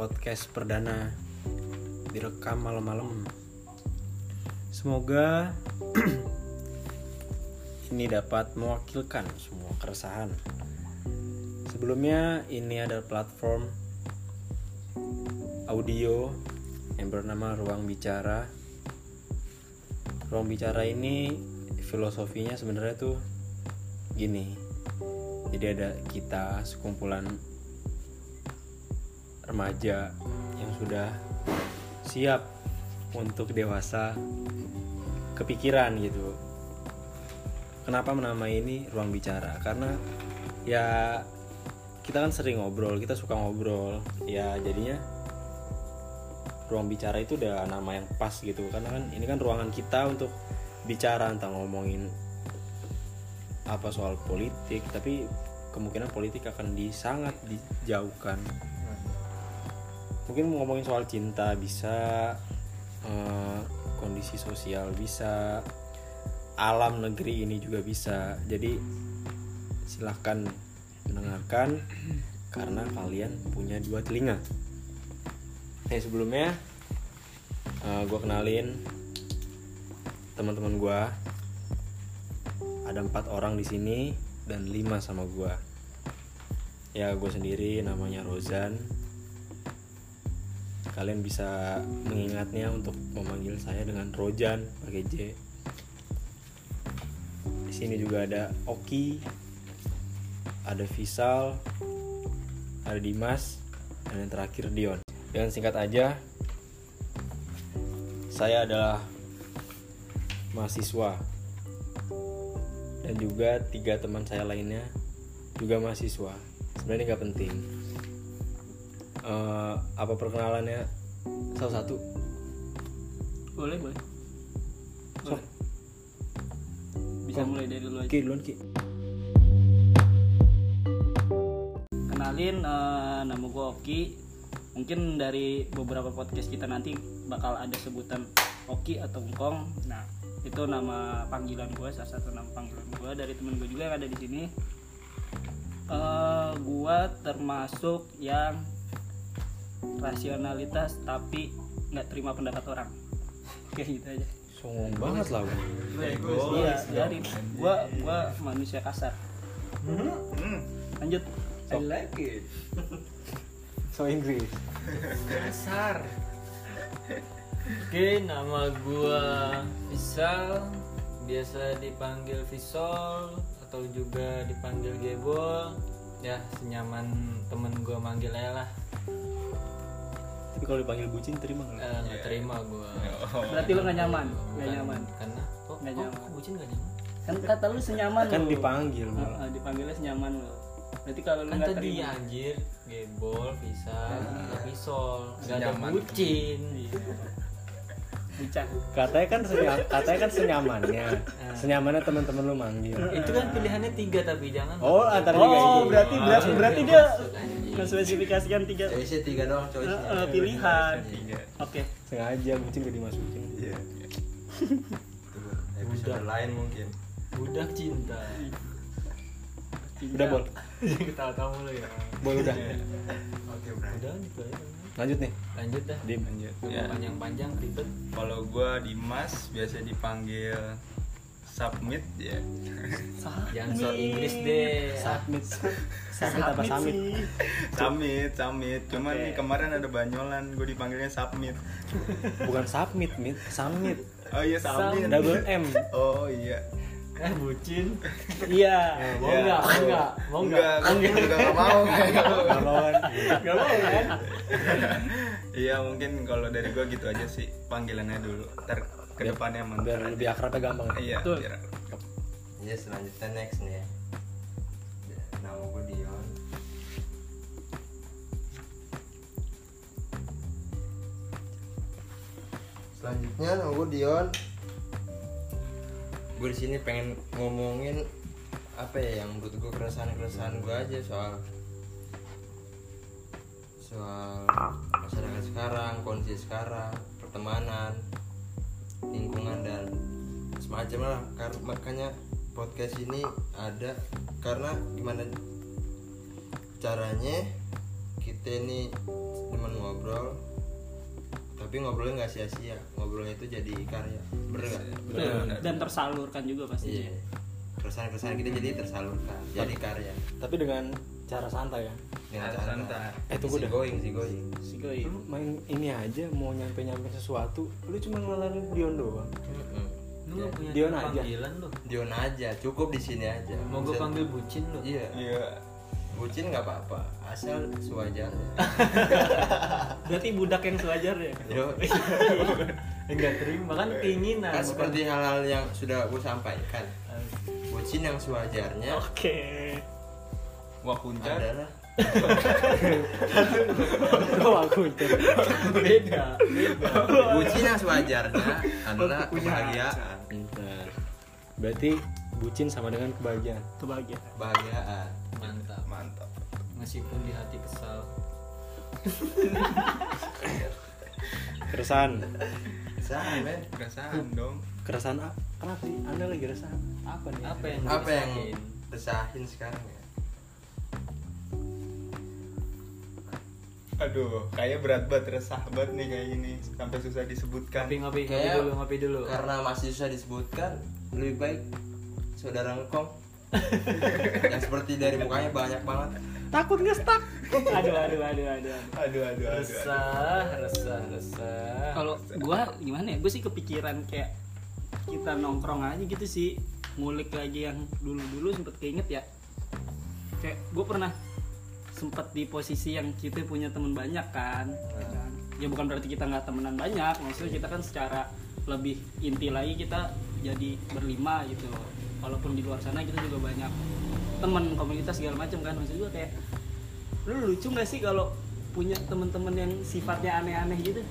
podcast perdana direkam malam-malam. Semoga ini dapat mewakilkan semua keresahan. Sebelumnya ini adalah platform audio yang bernama Ruang Bicara. Ruang Bicara ini filosofinya sebenarnya tuh gini. Jadi ada kita sekumpulan remaja yang sudah siap untuk dewasa kepikiran gitu. Kenapa menamai ini ruang bicara? Karena ya kita kan sering ngobrol, kita suka ngobrol. Ya jadinya ruang bicara itu udah nama yang pas gitu. Karena kan ini kan ruangan kita untuk bicara tentang ngomongin apa soal politik, tapi kemungkinan politik akan disangat dijauhkan mungkin ngomongin soal cinta bisa eh, kondisi sosial bisa alam negeri ini juga bisa. Jadi silahkan mendengarkan karena kalian punya dua telinga. Nah sebelumnya gue kenalin teman-teman gue ada empat orang di sini dan lima sama gue ya gue sendiri namanya Rozan kalian bisa mengingatnya untuk memanggil saya dengan Rojan pakai J. Di sini juga ada Oki, ada Visal, ada Dimas, dan yang terakhir Dion. Dengan singkat aja, saya adalah mahasiswa dan juga tiga teman saya lainnya juga mahasiswa. Sebenarnya nggak penting Eh, apa perkenalannya? Salah satu. Boleh boleh. Bisa mulai dari dulu aja. Ki duluan Ki. Kenalin eh, nama gue Oki. Mungkin dari beberapa podcast kita nanti bakal ada sebutan Oki atau Ngkong nah itu nama panggilan gue salah satu nama panggilan gue dari temen gue juga yang ada di sini. Eh gue termasuk yang rasionalitas tapi nggak terima pendapat orang kayak gitu aja songong banget lah gua. iya dari gua gua manusia kasar lanjut I like it. so Inggris Dasar. Oke, nama gua Visal, biasa dipanggil Visol atau juga dipanggil Gebol. Ya, senyaman temen gua manggil aja lah. Tapi kalau dipanggil bucin terima nggak Eh, nggak terima gua. berarti lu nggak nyaman nggak Bukan- nyaman Karena kok Nggak nyaman. kok bucin nggak nyaman? kan kata lu senyaman kan lu. dipanggil malah. dipanggilnya senyaman lu berarti kalau lu Kan nggak tadi terima anjir, Gebol, Visal, Ah. Nggak ada Senyaman. bucin. Iya. Bucah. katanya kan senya- katanya kan senyamannya Ah. senyamannya teman-teman lu manggil Itu kan pilihannya tiga tapi jangan. oh antar tiga oh itu berarti Ah, berarti, berarti iya, dia. Menspesifikasikan tiga Choice tiga doang eh, choice. eh, pilihan oke sengaja bucin gak dimasukin Iya. Episode lain mungkin. Budak cinta. udah bol Ketawa-tawa mulu ya. bol udah Oke, bro. Udah gitu aja. lanjut nih Lanjut dah. Dim lanjut Udah ya panjang-panjang ribet. kalau gue Dimas biasa dipanggil submit ya. Jangan soal Inggris deh. submit. Submit apa summit sih. submit submit. Cuman Oke. nih kemarin ada banyolan gue dipanggilnya submit. Bukan submit mit. Summit. Oh iya submit. Double M. Oh iya. Eh bucin. iya. Mau Ya. enggak? Mau enggak? Mau enggak? enggak gue juga gak mau kalau kan? Gak mau kan? Iya mungkin kalau dari gue gitu aja sih panggilannya dulu ntar ke depannya emang biar lebih akrabnya gampang iya Betul. biar Iya, selanjutnya next nih ya. Nama gue Dion. Selanjutnya nama gue Dion. Gue di sini pengen ngomongin apa ya yang menurut gue keresahan-keresahan gue aja soal soal masyarakat sekarang, kondisi sekarang, pertemanan, lingkungan dan semacam lah. Kar- makanya podcast ini ada karena gimana caranya kita ini teman ngobrol tapi ngobrolnya nggak sia-sia. Ngobrolnya itu jadi karya. Bener nggak? Betul. dan tersalurkan juga pasti. Iya. Keresahan-keresahan kita jadi tersalurkan jadi karya. tapi dengan cara santai ya Eh, tunggu si dah. going si going. Si lu main ini aja mau nyampe nyampe sesuatu lu cuma ngelarin Dion doang. Mm-mm. Lu nggak punya Dion aja. panggilan lu. Dion aja cukup di sini aja. Mau gue panggil bucin lu. iya. Iya. Bucin nggak apa-apa asal sewajarnya. Berarti budak yang sewajarnya Yo, Enggak terima kan keinginan. kan seperti hal-hal yang sudah gue sampaikan. Bucin yang sewajarnya oke. wah kuncar adalah oh aku itu beda, beda. bucin yang sewajarnya adalah kebahagiaan Bentar. berarti bucin sama dengan kebahagiaan kebahagiaan kebahagiaan Mantap. mantap Meskipun di hati kesal. keresahan Sama, men. perasaan dong keresahan apa kenapa sih anda lagi keresahan apa nih Apa yang apa yang dirasain? resahin sekarang ya aduh kayak berat banget resah banget nih kayak gini sampai susah disebutkan Ngopi ngopi ngopi Kayak- dulu ngopi dulu. karena masih susah disebutkan lebih baik saudara ngkong yang seperti dari mukanya banyak banget takut nggak stuck aduh aduh aduh aduh, aduh. aduh aduh aduh, aduh. Resah, resah, resah. kalau gua gimana ya gue sih kepikiran kayak kita nongkrong aja gitu sih ngulik lagi yang dulu dulu sempet keinget ya kayak gue pernah sempet di posisi yang kita punya teman banyak kan. Ya kan? ya bukan berarti kita nggak temenan banyak maksudnya kita kan secara lebih inti lagi kita jadi berlima gitu. Walaupun di luar sana kita juga banyak teman komunitas segala macam kan. Maksud gue kayak lu lucu nggak sih kalau punya teman-teman yang sifatnya aneh-aneh gitu?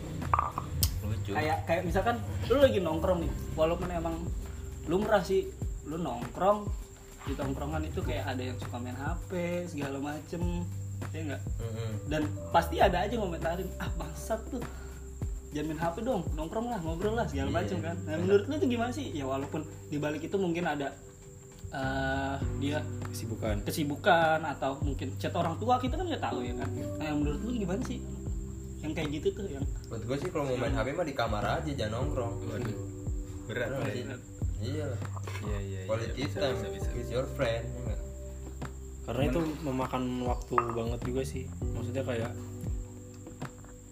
Lucu. Kayak kayak misalkan lu lagi nongkrong nih walaupun emang lumrah sih lu nongkrong di tongkrongan itu kayak ada yang suka main HP segala macem ya enggak dan pasti ada aja ngomentarin ah bangsat tuh. Jangan main HP dong nongkrong lah ngobrol lah segala Iya. macem kan. Nah menurut lu tuh gimana sih? Ya walaupun di balik itu mungkin ada eh, dia kesibukan. kesibukan atau mungkin chat orang tua kita kan nggak tahu ya kan. Nah yang menurut lu gimana sih? Yang kayak gitu tuh yang buat gue sih kalau mau main HP mah di kamar aja jangan nongkrong. Waduh. Berat sih? iya lah iya iya iya. quality time with your friend ya? Karena itu memakan waktu banget juga sih. Maksudnya kayak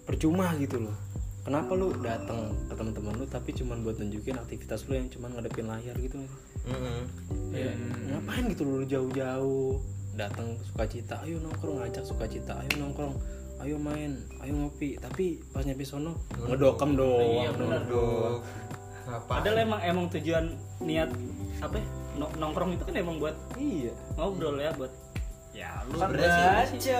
percuma gitu loh. Kenapa lu datang ke teman-teman lu tapi cuman buat nunjukin aktivitas lu yang cuman ngadepin layar gitu sih? Mm-mm. Kayak, ngapain gitu lu jauh-jauh? Datang sukacita ayo nongkrong ngajak sukacita ayo nongkrong ayo main ayo ngopi. Tapi pas nyampe sono ngedokem doang. Iya, ngapain Padahal emang emang tujuan niat apa ya, no- nongkrong itu kan emang buat iya. ngobrol ya buat ya lu Sebenarnya sih-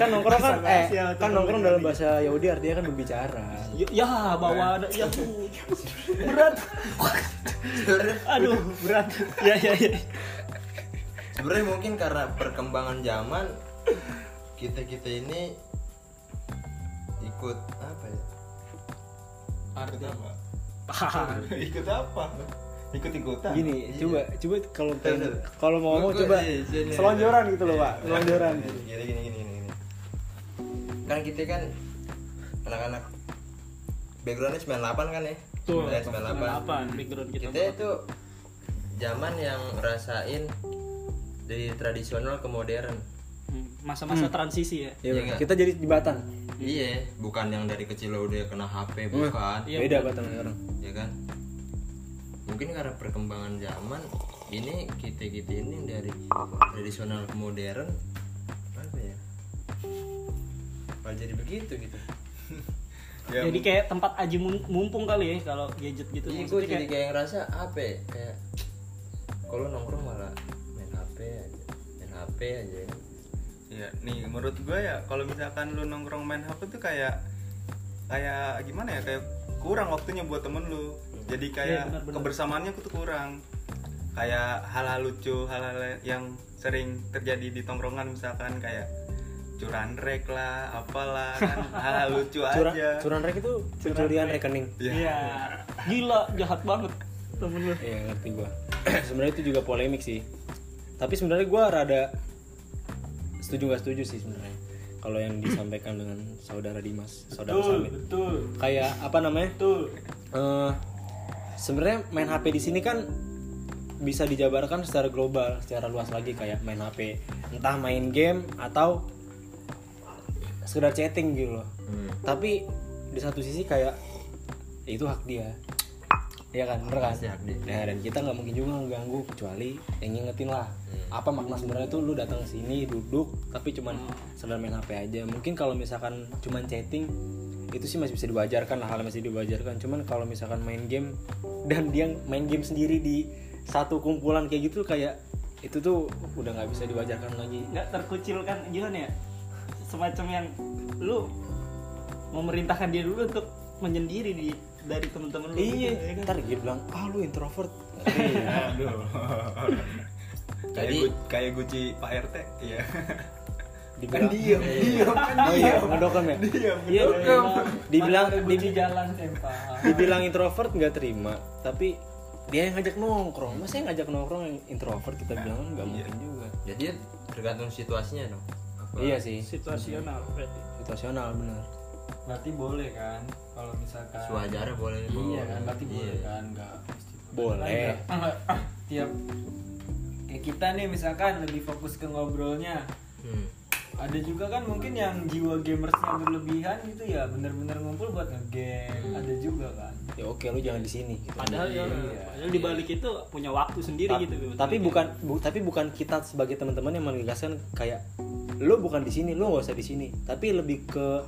kan nongkrong kan eh kan nongkrong dalam bahasa Yahudi artinya kan berbicara. Ya, ya bawa ada ya tuh. Berat. Aduh berat. Ya ya ya. Sebenarnya mungkin karena perkembangan zaman kita kita ini ikut apa ya? Ikut apa? ikut apa ikut ikutan gini Iya. coba coba kalau Bener. kalau mau ngomong Gua- coba iya, sini. selonjoran gitu loh pak. Selonjoran. Gini gini gini gini, gini. kan kita kan anak-anak backgroundnya 98 kan ya? Tuh Dari 98 apa background kita kita itu zaman yang ngerasain dari tradisional ke modern. Hmm, masa-masa transisi ya? Iya, Iya nggak? kita jadi jembatan iya bukan yang dari kecil lo udah kena HP bukan. Iya, beda bener. batan sekarang. Ya kan mungkin karena perkembangan zaman ini kita kita ini dari tradisional ke modern apa ya malah jadi begitu gitu Ya, jadi kayak tempat aji mum- mumpung kali ya kalau gadget gitu Iya, gue jadi kayak, kayak ngerasa apa ya? Kayak kalau nongkrong malah main HP aja, main HP aja. ya. ya nih menurut gue ya kalau misalkan lu nongkrong main HP tuh kayak kayak gimana ya kayak kurang waktunya buat temen lu jadi kayak Iya, benar, benar. kebersamaannya tuh kurang. Kayak hal-hal lucu hal-hal yang sering terjadi di tongkrongan misalkan kayak curanrek lah apalah kan. Hal-hal lucu curang aja. curang rek itu pencurian rekening. Iya. iya. Gila jahat banget temen lu. Iya ngerti gua. sebenarnya itu juga polemik sih. Tapi sebenarnya gua rada setuju nggak setuju sih sebenarnya. kalau yang disampaikan dengan saudara Dimas saudara betul Samit. betul. Kayak apa namanya? Betul. Eh sebenarnya main HP di sini kan bisa dijabarkan secara global, secara luas lagi kayak main HP, entah main game atau sekedar chatting gitu loh. Hmm. Tapi di satu sisi kayak ya itu hak dia. Iya kan, bener kan? Hak dia. Nah, dan kita nggak mungkin juga ngeganggu kecuali yang ngingetin lah. Apa makna sebenarnya tuh lu datang ke sini duduk tapi cuman sekedar main HP aja. Mungkin kalau misalkan cuman chatting itu sih masih bisa diwajarkan lah hal masih diwajarkan. Cuman kalau misalkan main game dan dia main game sendiri di satu kumpulan kayak gitu kayak itu tuh udah nggak bisa diwajarkan lagi. nggak terkucilkan gimana ya semacam yang lu memerintahkan dia dulu untuk menyendiri di dari teman-teman lu Iya, gitu, ya kan? ntar dia bilang, ah lu introvert. Aduh. kayak Jadi- kayak Guci Pak RT, iya. Dibilang, diem, diem, kan oh iya, ngedokam ya. Diam. Iya, Dibilang, di jalan dibilang introvert nggak terima, tapi dia yang ngajak nongkrong. Masa yang ngajak nongkrong yang introvert kita bilang kan nggak mungkin juga. Jadi tergantung situasinya dong. Apa? Iya sih, Situasional berarti. situasional benar. Berarti boleh kan kalau misalkan Sewajarnya boleh. Iya kan, berarti Iya. boleh kan, enggak mesti. Boleh. Kan tiap kayak kita nih misalkan lebih fokus ke ngobrolnya. Hmm. Ada juga kan mungkin yang jiwa gamersnya berlebihan gitu ya bener-bener ngumpul buat ngegame. Ada juga kan. Ya oke, lu jangan di sini. Gitu. Padahal ya, Iya. padahal di balik itu punya waktu sendiri Ta- gitu. tapi bukan bu- tapi bukan kita sebagai teman-teman yang menegaskan kayak lu bukan di sini lu nggak usah di sini tapi lebih ke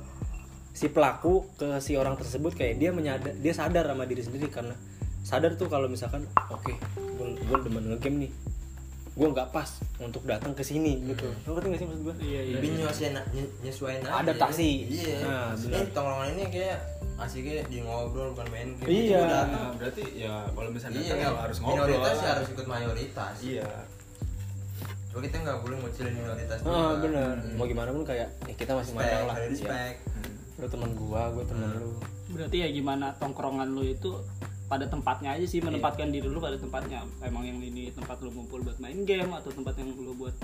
si pelaku ke si orang tersebut kayak dia menyadar dia sadar sama diri sendiri karena sadar tuh kalau misalkan oke gue gue demen ngegame nih gue nggak pas untuk datang ke sini gitu lo ngerti gak sih maksud gue Iya, iya. Lebih nyesuaiin, nye- nyesuaiin aja. Adaptasi. Iya. Nah, Ini tongkrongan ini kayak asiknya di ngobrol bukan main game. Iya. Datang. Nah, berarti ya kalau misalnya Iya, datang ya harus ngobrol. minoritas ya harus ikut mayoritas. Iya. Cuma kita nggak boleh ngucilin minoritas. ah bener Hmm. mau gimana pun kayak ya kita masih Respect, lah ada ya. respect. lu teman gua gua teman lu Berarti ya gimana tongkrongan lu itu pada tempatnya aja sih menempatkan diri lu pada tempatnya. Emang yang ini tempat lu ngumpul buat main game atau tempat yang lu buat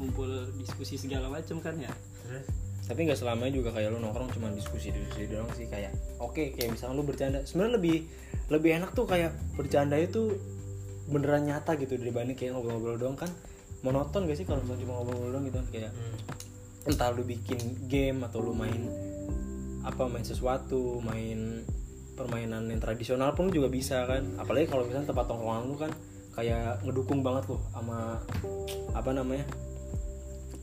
ngumpul diskusi segala macam kan ya. Terus tapi nggak selamanya juga kayak lu nongkrong cuma diskusi diskusi doang sih kayak oke kayak misalnya lu bercanda sebenarnya lebih lebih enak tuh kayak bercanda itu beneran nyata gitu dibanding kayak ngobrol-ngobrol doang kan monoton gak sih kalau misalnya cuma ngobrol doang gitu kan kayak hmm. entah lu bikin game atau lu main apa main sesuatu main permainan yang tradisional pun juga bisa kan. Apalagi kalau misalnya tempat tongkrongan lu kan kayak ngedukung banget loh sama apa namanya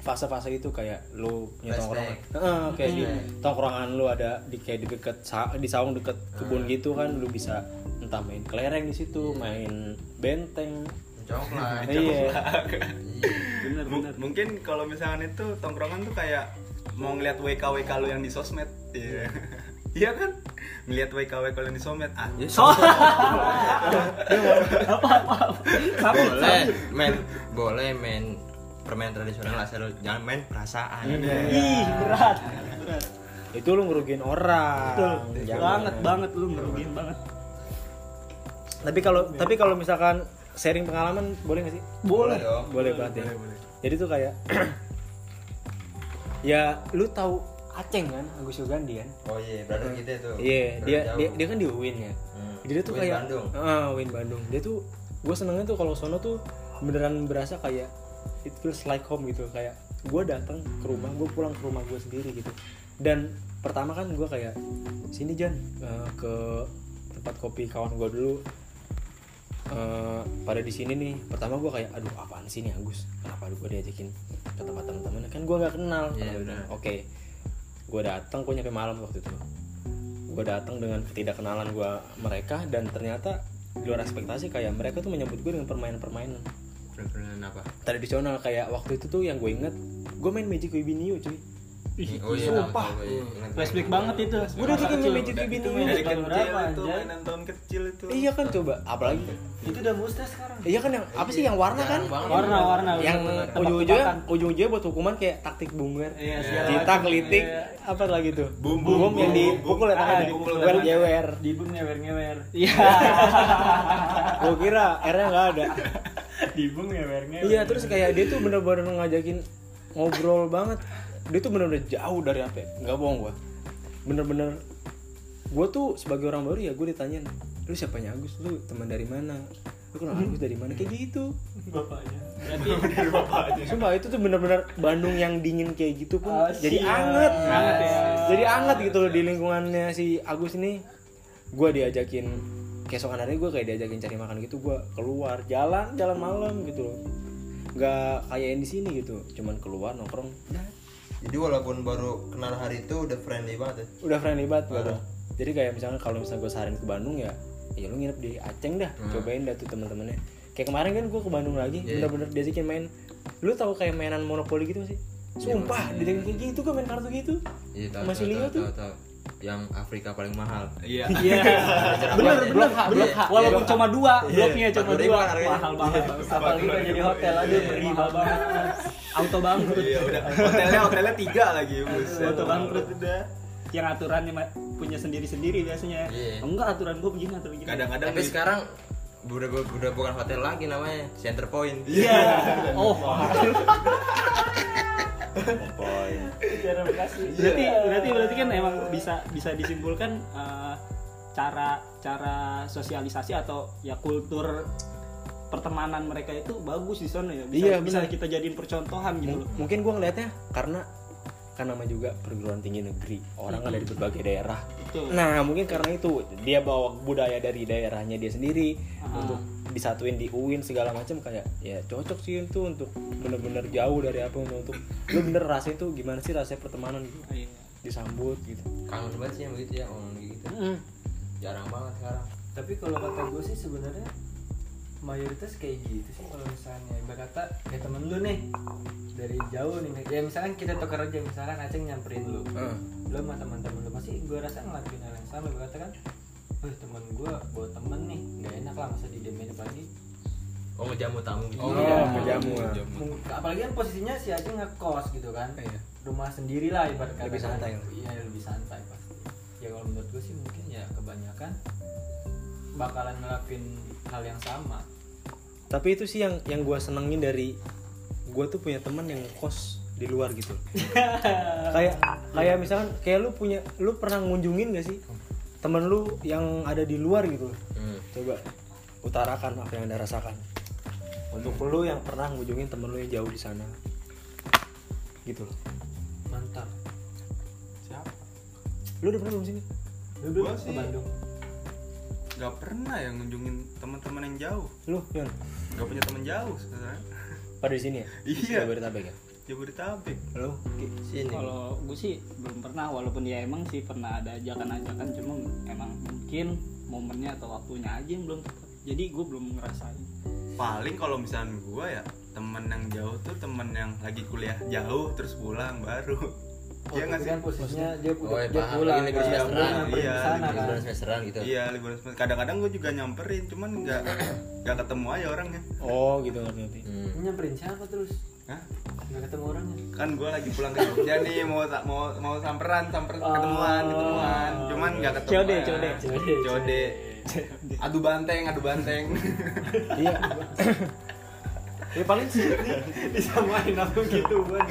fase-fase itu. Kayak lu punya tongkrongan. Heeh, kayak di tongkrongan lu ada di kayak di deket di saung deket kebun gitu kan lu bisa entah main kelereng di situ main benteng. Coklat. iya. Bener M- bener. mungkin kalau misalkan itu tongkrongan tuh kayak mau ngeliat WK WK lu yang di sosmed. Iya. Iya kan ngeliat WK WK lu yang di sosmed ah Ya, So, boleh main boleh main permainan tradisional asal jangan main perasaan. ih berat. Berat. itu lu ngerugiin orang Betul. Jangan. Banget banget lu ngerugiin banget. tapi kalau tapi kalau misalkan sharing pengalaman boleh gak sih Boleh dong. boleh banget ya boleh, boleh. jadi tuh kayak ya lu tahu Aceng kan Agus Sugandi kan? Oh iya, brother kita tuh. iya dia, dia dia kan di UIN ya. Hmm. jadi dia tuh Win kayak Bandung. ah Win Bandung. Dia tuh gue senengnya tuh kalau sono tuh beneran berasa kayak it feels like home gitu. Kayak gue datang ke rumah gue pulang ke rumah gue sendiri gitu. Dan pertama kan gue kayak sini Jan eh, ke tempat kopi kawan gue dulu. Eh, pada di sini nih. Pertama gue kayak aduh apaan sih nih Agus? Kenapa gue diajakin ke tempat teman-teman kan gue nggak kenal. Iya, Kenapa benar. Gue datang gue nyampe malam waktu itu. Gue datang dengan ketidakkenalan gue mereka dan ternyata di luar ekspektasi kayak mereka tuh menyambut gue dengan permainan-permainan. Permainan apa? tradisional kayak waktu itu tuh yang gue inget gue main Magic Wibinio cuy Ih, Oh iya, sumpah. tahu, iya. Flashback banget itu. gue udah bikin Kecil. Magic Dari- Wibinio main dari tahun berapa, itu mainan tahun kecil itu iya kan coba apalagi Itu udah musnah sekarang. iya kan yang apa sih yang warna kan. Warna-warna yang ujung-ujungnya ujung-ujungnya buat hukuman kayak taktik bungwer Iya, macam. kelitik Iya. apa lagi tuh Bum, bum, bum, yang bum, dipukul ya bum. Ah, dipukul wer tangan. jewer Dibung ngewer-ngewer. Iya. gue kira R-nya nggak ada Dibung ngewer-ngewer. iya terus kayak dia tuh bener-bener ngajakin ngobrol banget dia tuh bener-bener jauh dari apa ya? nggak bohong gue bener-bener gue tuh sebagai orang baru ya gue ditanyain lu siapanya Agus? Lu teman dari mana? Lu kenal Agus dari mana? Kayak gitu. Bapaknya. Berarti Sumpah itu tuh bener-bener Bandung yang dingin kayak gitu pun Ah, jadi siap. anget. Anget ya. jadi anget gitu loh di lingkungannya si Agus ini. Gue diajakin keesokan hari gue kayak diajakin cari makan gitu gue keluar jalan jalan malam gitu loh. Nggak kayak yang di sini gitu cuman keluar nongkrong jadi walaupun baru kenal hari itu udah friendly banget ya? Udah friendly banget gua tuh. jadi kayak misalnya kalau misalnya gue seharian ke Bandung ya ya lu nginep di Aceh dah cobain dah tuh teman-temannya kayak kemarin kan gue ke Bandung lagi bener-bener diajakin main. Lu tahu kayak mainan monopoli gitu sih? Sumpah diajakin kayak gitu gue main kartu gitu. Iya tahu Masih tahu, tuh. tahu, tahu. Yang Afrika paling mahal. Iya. Iya. Bener bener blok H. walaupun cuma dua bloknya Empat cuma dua. mahal banget. Apalagi kalau jadi hotel. Beri mahal banget. Auto bangkrut. Iya udah. Hotelnya hotelnya tiga lagi buset. auto bangkrut. Udah yang aturannya punya sendiri-sendiri biasanya. Iya. enggak aturan gue begini aturan begini kadang-kadang tapi sekarang udah udah bukan hotel lagi namanya center point. Iya. Oh cara bekasi berarti berarti berarti kan emang bisa bisa disimpulkan eh, cara cara sosialisasi atau ya kultur pertemanan mereka itu bagus di sana ya. Bisa Iya, bisa kita jadiin percontohan gitu loh. mungkin gue ngelihatnya karena kan nama juga perguruan tinggi negeri orang kan dari berbagai daerah Betul. nah mungkin karena itu dia bawa budaya dari daerahnya dia sendiri Ah. untuk disatuin di UIN segala macam kayak ya cocok sih itu untuk bener-bener jauh dari apa untuk lu bener rasain tuh gimana sih rasanya pertemanan gitu Iya. disambut gitu kangen banget sih yang begitu ya ngomong gitu Mm. jarang banget sekarang tapi kalau kata gue sih sebenarnya mayoritas kayak gitu sih kalau misalnya ibarat kata kayak temen lu nih dari jauh nih ya misalkan kita tukar aja misalkan Aceh nyamperin lu Ah. lu sama teman-teman lu pasti gue rasa ngelakuin hal yang sama ibarat kata kan Wih temen gue bawa temen nih nggak enak lah masa didiemin apalagi oh ngejamu tamu gitu Oh, Iya. ngejamu, ah. Mung- apalagi kan posisinya si Aceh ngekos gitu kan Iya. rumah sendiri lah ibarat kata Lebih kan. santai lah. iya lebih santai pasti ya kalau menurut gue sih mungkin ya kebanyakan bakalan ngelakuin hal yang sama tapi itu sih yang yang gue senengin dari gue tuh punya teman yang kos di luar gitu. Kayak kayak misalkan kayak lu punya lu pernah ngunjungin gak sih temen lu yang ada di luar gitu? Hmm. coba utarakan apa yang anda rasakan. Untuk lu yang pernah ngunjungin temen lu yang jauh di sana. Gitu loh. Mantap. Siapa? Lu udah pernah belum sini? Lu dulu Gua ke Bandung. nggak pernah ya ngunjungin teman-teman yang jauh. Lu Yon nggak punya teman jauh sebenarnya pada di sini ya Iya. Jabodetabek ya Jabodetabek Ki? sini Kalau gue sih belum pernah, walaupun ya emang sih pernah ada ajakan-ajakan, cuma emang mungkin momennya atau waktunya aja yang belum tepat. Jadi gue belum ngerasain. paling kalau misalnya gua ya temen yang jauh tuh temen yang lagi kuliah jauh terus pulang baru Oh, iya nggak tapi sih? kan posisinya dia Oh, udah iya, dia paham. pulang. Lagi libur kan. semesteran. Iya, liburan semesteran gitu. Iya liburan semester kadang-kadang gue juga nyamperin cuman nggak nggak ketemu aja orangnya. Oh gitu ngerti ngerti. Hmm. Nyamperin siapa terus? Hah? nggak ketemu orangnya. Kan gue lagi pulang ke Jogja nih mau mau mau samperan samper Oh. ketemuan ketemuan. Cuman nggak ketemu. Code, code. Code, code. Adu banteng adu banteng. Iya ya paling sih disamain apa gitu ban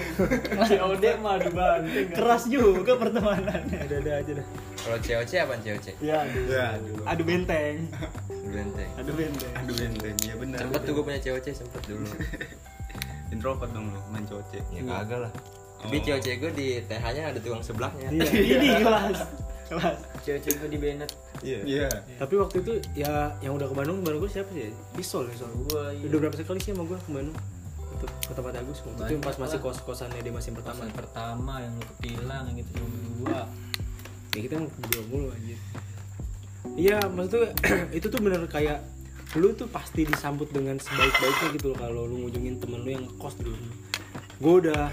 COD mah aduh banteng kan. Keras juga pertemanannya. ada ada aja dah kalau COC apa COC ya aduh. ya aduh Adu benteng. benteng Adu benteng. adu benteng ya benar sempet tuh gue punya COC sempet dulu introvert dong lu main coce ya kagak lah tapi Oh. COC gue di TH nya ada tukang seblaknya Ini kelas. Kelas. cewek-cewek gue di Bennett iya. Iya. Tapi waktu itu ya yang udah ke Bandung baru gue siapa sih? Ya? Pistol ya soal gua iya. udah berapa kali sih sama gue ke Bandung? Ke, ke tempat Agus. Waktu itu pas masih kos kosannya dia masih pertama. Pasan pertama yang lu kepilang yang itu cuma dua ya kita yang berdua mulu aja iya maksudnya itu tuh bener kayak lu tuh pasti disambut dengan sebaik-baiknya gitu loh kalau lu ngunjungin temen lu yang kos dulu. Gue udah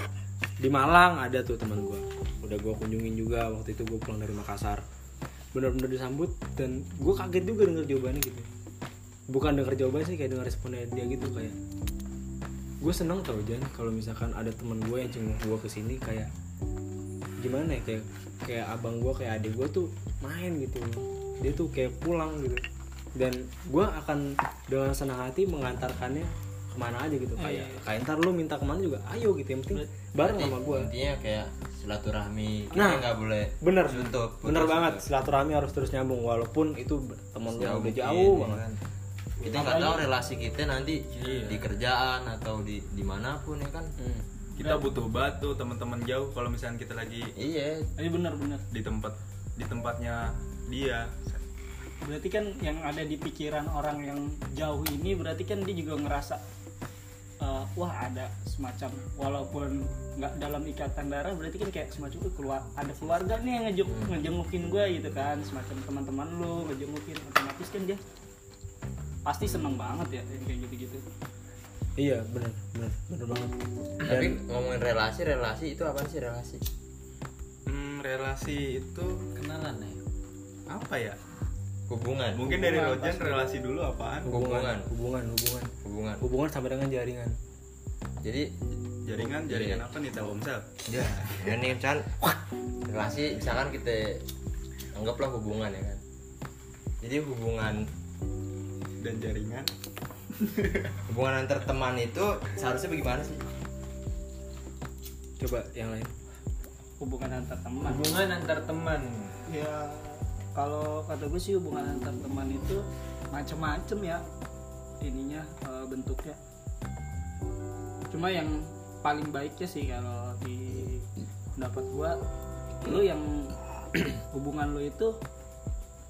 di Malang ada tuh teman gue udah gue kunjungin juga waktu itu gue pulang dari Makassar bener-bener disambut dan gue kaget juga denger jawabannya gitu. Bukan denger jawabannya sih kayak denger responnya dia gitu kayak gue seneng tau Jan kalau misalkan ada teman gue yang cenguk gue ke sini kayak gimana ya kayak kayak abang gue kayak adik gue tuh main gitu. Dia tuh kayak pulang gitu. Dan gue akan dengan senang hati mengantarkannya ke mana aja gitu Iya, kayak iya. kayak ntar lu minta ke mana juga ayo gitu yang penting bareng sama gue intinya kayak silaturahmi kita Nah, nggak boleh bener tutup bener banget silaturahmi harus terus nyambung walaupun itu temen lu udah jauh ya banget kan. kita nggak tahu relasi kita nanti Iya. di kerjaan atau di di mana pun ya kan Hmm. kita butuh batu teman-teman jauh kalau misalnya kita lagi iya Ini benar-benar. di tempat di tempatnya dia Berarti kan yang ada di pikiran orang yang jauh ini berarti kan dia juga ngerasa eh, wah ada semacam walaupun nggak dalam ikatan darah berarti kan kayak semacam "Uh, keluar ada keluarga nih yang ngejuk ngejengukin gue gitu kan. Semacam teman-teman lu ngejengukin otomatis kan dia pasti seneng banget ya yang kayak gitu-gitu. iya bener bener bener banget. Tapi ngomongin relasi relasi itu apa sih relasi? Hmm, relasi itu kenalan ya? Apa ya hubungan. Mungkin dari Rojan relasi dulu apaan? Hubungan. Hubungan hubungan hubungan. Hubungan. Sampai dengan jaringan. Jadi jaringan jaringan apa nih Telkomsel? Ya ini kan relasi misalkan kita anggaplah hubungan ya kan. Jadi hubungan dan jaringan. Hubungan antar teman itu seharusnya bagaimana sih? Coba yang lain. Hubungan antar teman. hubungan antar teman. Ya kalau kata gue sih hubungan antar teman itu macem-macem ya ininya eh, bentuknya. Cuma yang paling baiknya sih kalau di pendapat gue lu yang hubungan lu itu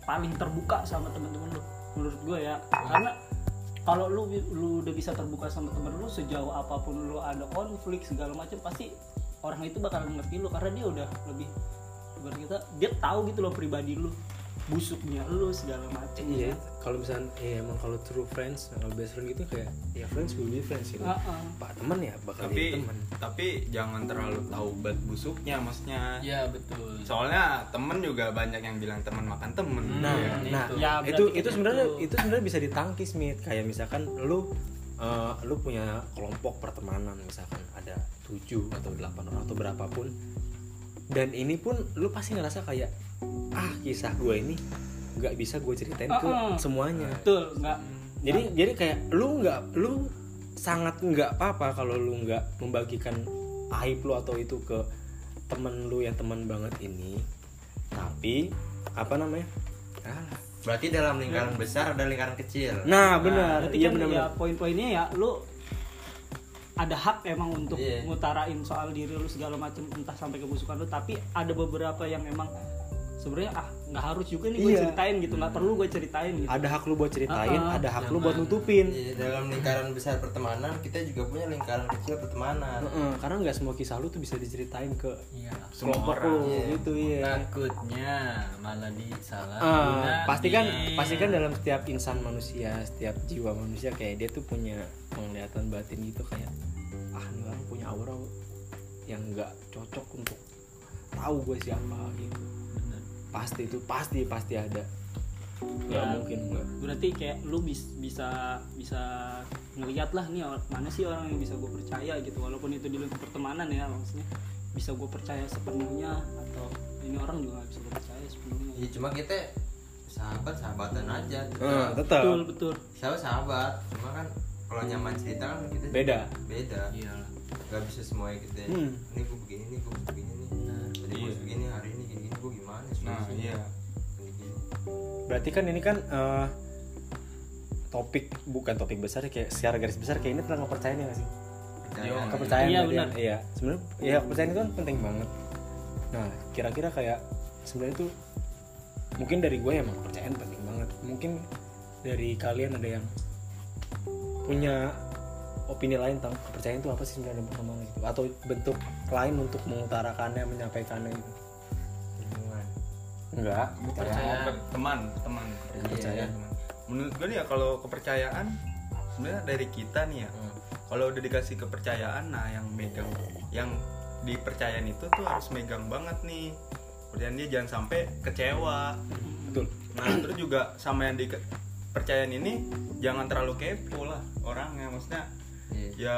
paling terbuka sama teman-teman lu menurut gue ya. Karena kalau lu lu udah bisa terbuka sama temen lu sejauh apa pun lu ada konflik segala macam pasti orang itu bakal ngerti lu karena dia udah lebih ibarat kita dia tahu gitu loh pribadi lu busuknya lu segala macam iya kalau misalnya ya emang kalau true friends kalau best friend gitu kayak ya friends will be friends gitu Ah, ah. pak teman ya bakal tapi jadi teman tapi jangan terlalu tahu bad busuknya maksudnya ya betul soalnya temen juga banyak yang bilang teman makan temen nah Ya. nah itu. Ya, itu itu sebenarnya itu. itu sebenarnya bisa ditangkis mit kayak misalkan lu eh, lu punya kelompok pertemanan misalkan ada tujuh atau delapan orang atau berapapun dan ini pun lu pasti ngerasa kayak ah kisah gue ini nggak bisa gue ceritain ke Ah, ah. semuanya. Betul nggak. Jadi jadi kayak lu nggak lu sangat nggak apa-apa kalau lu nggak membagikan aib lu atau itu ke temen lu yang teman banget ini. Tapi apa namanya? Ah, berarti dalam lingkaran besar ada lingkaran kecil. Nah benar. berarti iya kan benar ya poin-poinnya ya lu ada hak emang untuk Iya. ngutarain soal diri lu segala macam entah sampai kebusukan lu tapi ada beberapa yang emang sebenarnya ah nggak harus juga nih gue Iya. ceritain gitu nggak perlu gue ceritain gitu. Ada hak lu buat ceritain ah. ada hak lu buat nutupin. Jadi dalam lingkaran besar pertemanan kita juga punya lingkaran kecil pertemanan. Heeh, karena nggak semua kisah lu tuh bisa diceritain ke iya kelompok orang, lu iya. gitu ya takutnya malah disalah Ah, pasti kan pasti kan dalam setiap insan manusia setiap jiwa manusia kayak dia tuh punya penglihatan batin gitu kayak ah ini orang punya aura yang nggak cocok untuk tahu gue siapa gitu pasti itu pasti pasti ada. Nggak Ya. mungkin nggak. Berarti kayak lu bis- bisa bisa ngeliat lah nih mana sih orang yang bisa gue percaya gitu. Walaupun itu di lingkup pertemanan ya maksudnya. Bisa gue percaya sepenuhnya atau ini orang juga nggak bisa gue percaya sepenuhnya. Ya cuma kita sahabat sahabatan aja Eh, tetap. Betul betul. Sahabat sahabat. Cuma kan kalau nyaman cerita kan kita Beda. beda. Iya nggak bisa semuanya kita Hmm. ini gue begini nih gue begini nah iya gini. berarti kan ini kan eh, topik bukan topik besar ya, kayak secara garis besar kayak ini tentang kepercayaan ya nggak sih Percayaan. kepercayaan Iya, ya. benar. iya sebenarnya ya kepercayaan itu kan penting banget nah kira-kira kayak sebenarnya tuh mungkin dari gue emang kepercayaan penting banget mungkin dari kalian ada yang punya opini lain tentang kepercayaan itu apa sih sebenarnya pertemanan gitu atau bentuk lain untuk mengutarakannya menyampaikannya gitu. Enggak Oh, ke- teman teman Kepercayaan. Teman. menurut gue nih ya kalau kepercayaan sebenarnya dari kita nih ya. Hmm. kalau udah dikasih kepercayaan nah yang megang yang dipercayain itu tuh harus megang banget nih. Kepercayaan dia jangan sampai kecewa. Betul. Nah terus juga sama yang dipercayaan ini jangan terlalu kepo lah orangnya. Maksudnya Iya. ya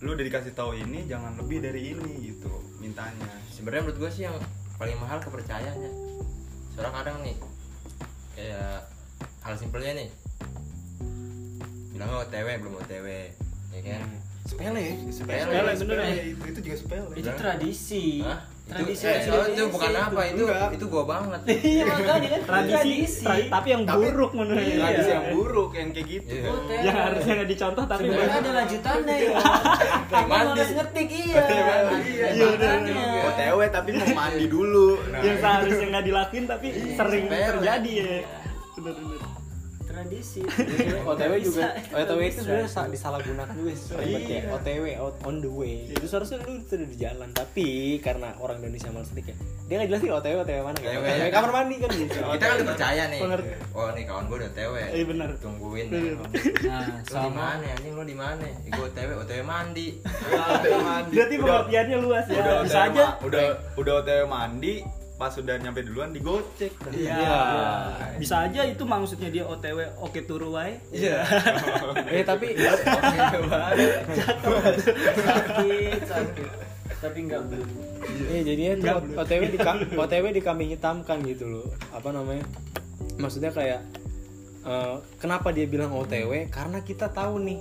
lu udah dikasih tahu ini jangan lebih dari ini gitu mintanya. Sebenarnya menurut gue sih yang paling mahal kepercayaannya soalnya kadang nih kayak hal simpelnya nih. Bilang oh, OTW belum OTW ya ya kan? Sepele sepele. Sepele, bener ya? itu, itu juga sepele. Itu tradisi. Hah? Tradisi itu, eh, oh, itu bukan apa itu Enggak. itu gua banget. Iya makanya kan tradisi, tra- tapi yang Tapi- buruk menurut tradisi dia. yang buruk yang kayak gitu. Iya. Hotel. yang harusnya nggak dicontoh tapi sebenarnya ada lanjutannya ya. Apa Mandi. harus ngetik iya. Iya, makanya. OTW tapi mau mandi dulu. Nah, yang seharusnya nggak dilakuin tapi sering terjadi ya. Bener-bener tradisi OTW juga. OTW itu sebenarnya sa- disalahgunakan juga sering Iya. kayak OTW out on the way itu seharusnya lu itu udah di jalan tapi karena orang Indonesia malas ya dia nggak jelasin OTW OTW mana kayak OTW. OTW kamar mandi kan gitu kita kan udah percaya nih oh nih kawan gua udah tewe Iya, bener. tungguin nah di sama mana anjing lu di mana ya, gua tewe otw mandi OTW mandi berarti Udah- pengertiannya luas ya udah bisa OTW aja udah udah OTW mandi pas udah nyampe duluan digocek Iya. Iya. Bisa aja itu maksudnya dia OTW oke turu wae. iya eh tapi sakit sakit tapi nggak belum Iya jadinya tuh OTW di OTW dikambing hitamkan gitu loh. Apa namanya? Maksudnya kayak eh, kenapa dia bilang OTW? Karena kita tahu nih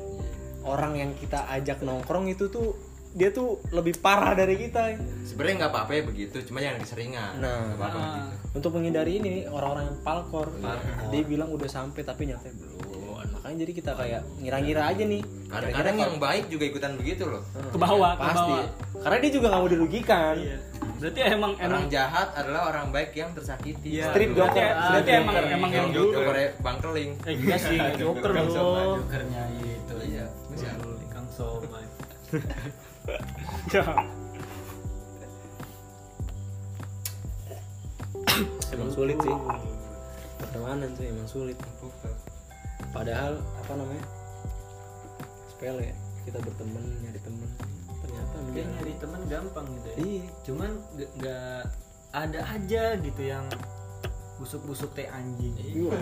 orang yang kita ajak nongkrong itu tuh dia tuh lebih parah dari kita. sebenarnya nggak apa-apa ya begitu cuma jangan keseringan Nah. Nggak apa-apa Ah. gitu. Untuk menghindari ini orang-orang yang palkor, dia bilang udah sampai tapi nyampe belum. Makanya jadi kita kayak ngira-ngira aja nih. kadang-kadang yang baik juga ikutan begitu loh Ke bawah, ke pasti. bawah. Karena dia juga nggak mau dirugikan. Iya. Berarti emang emang orang jahat adalah orang baik yang tersakiti Iya. Strip berarti, joker. berarti Strip emang emang yang yang dulu. joker bangkeling Eh enggak sih, joker loh. jokernya itu iya kang somai Ya. Emang sulit sih. Pertemanan tuh emang sulit. Padahal apa namanya? Sepele ya. Kita berteman nyari temen. Ternyata dia enggak. nyari teman gampang gitu ya Iya. cuman nggak- nggak ada aja gitu yang busuk-busuk teh anjing Iya.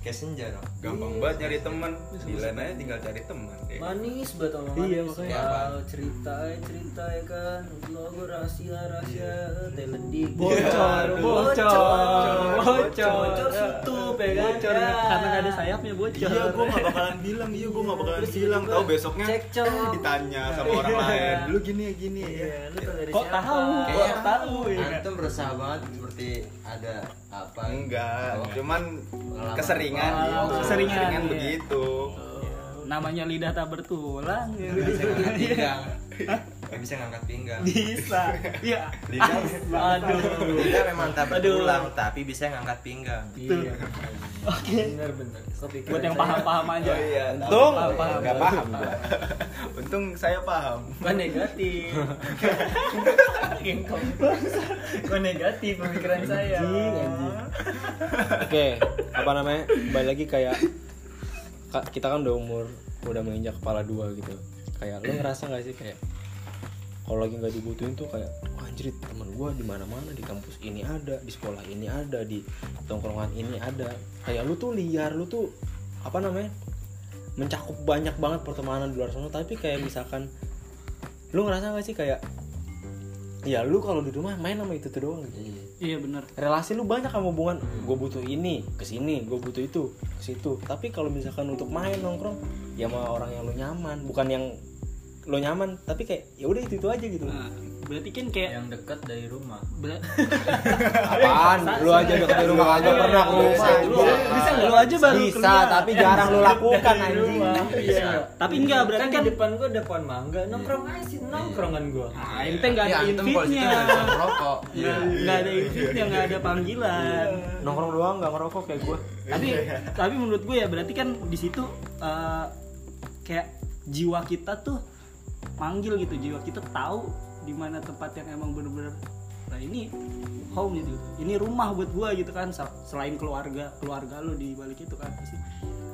Kayak senja dong gampang banget nyari temen di lain aja tinggal cari temen ya. manis banget sama manis Iya, makanya. Wow, cerita ya cerita ya kan logo rahasia rahasia teh ledik Bocor, bocor, bocor. bocor tutup ya kan Bocor Ya. karena nggak ada sayapnya bocor. Iya, gue gak bakalan bilang, iya gue gak bakalan Terus bilang. Tahu besoknya eh, ditanya sama orang lain. Lu gini ya gini ya. Iya, lu tau dari Kok siapa? tahu? Kok tahu ya? antum berusaha banget seperti ada apa Enggak, Oh. cuman Pengalaman. keseringan Oh, gitu. keseringan, Keseringan iya. begitu. Namanya lidah tak bertulang. ya. Nggak bisa ngangkat pinggang bisa. Iya. lidah Aduh. lidah memang tak Aduh. bertulang tapi bisa ngangkat pinggang iya Oke. bener bener kepikiran Buat yang paham-paham aja. Oh iya, Untung Paham, paham. nggak paham gua. Untung saya paham. Kok negatif Kok negatif pemikiran saya Anjing, anjing. Oke, apa namanya? Balik lagi kayak ka- kita kan udah umur udah menginjak kepala dua gitu. Kayak lo ngerasa nggak sih kayak kalau lagi nggak dibutuhin tuh kayak "Wah, anjir teman gua di mana mana di kampus ini ada di sekolah ini ada di tongkrongan ini ada. Kayak lu tuh liar lu tuh apa namanya mencakup banyak banget pertemanan di luar sana. Tapi kayak misalkan lu ngerasa nggak sih kayak ya lu kalau di rumah main sama itu tuh doang. Iya benar. relasi lu banyak sama hubungan gue butuh ini ke sini gue butuh itu ke situ. Tapi kalau misalkan untuk main nongkrong ya sama orang yang lu nyaman bukan yang lo nyaman tapi kayak ya udah itu itu aja gitu. Nah, berarti kan kayak Yang dekat dari rumah. Ber- apaan? Lu aja deket di rumah aja pernah ke rumah Bisa, lu, bisa nggak? lu aja baru bisa tapi jarang lu lakukan Dari anjing. Bisa. Tapi enggak berarti kan kan di depan gua ada pohon mangga. Nongkrong aja sih nongkrongan gua. Nah, ente nggak ada Ya, antum kalau situ invitnya. nggak bisa merokok Nggak nggak ada invitnya, nggak ada panggilan. nongkrong doang nggak ngerokok kayak gue Tapi tapi menurut gue ya berarti kan di situ eh, kayak jiwa kita tuh manggil gitu, jiwa kita tahu di mana tempat yang emang bener-bener nah ini home gitu ini rumah buat gua gitu kan Sel- selain keluarga keluarga lu di balik itu kan pasti.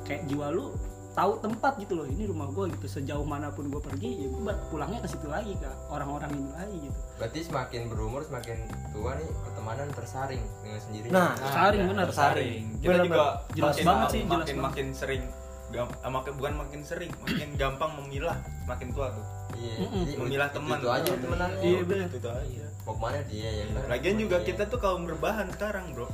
Kayak jiwa lu tahu tempat gitu loh ini rumah gua gitu. Sejauh mana pun gua pergi ya gua pulangnya ke situ lagi ke orang-orang ini lagi gitu. Berarti semakin berumur semakin tua nih pertemanan tersaring dengan sendirinya. Nah saring bener. Tersaring. Kita Bener, juga Jelas makin, banget sih, jelas makin banget. makin sering makin bukan makin sering, makin gampang memilah makin tua tuh. iya Memilah teman. itu aja temenan Iya, bener. Itu aja. mau ke mana dia ya kan Lagian juga Iya. kita tuh kaum berbahan sekarang, Bro.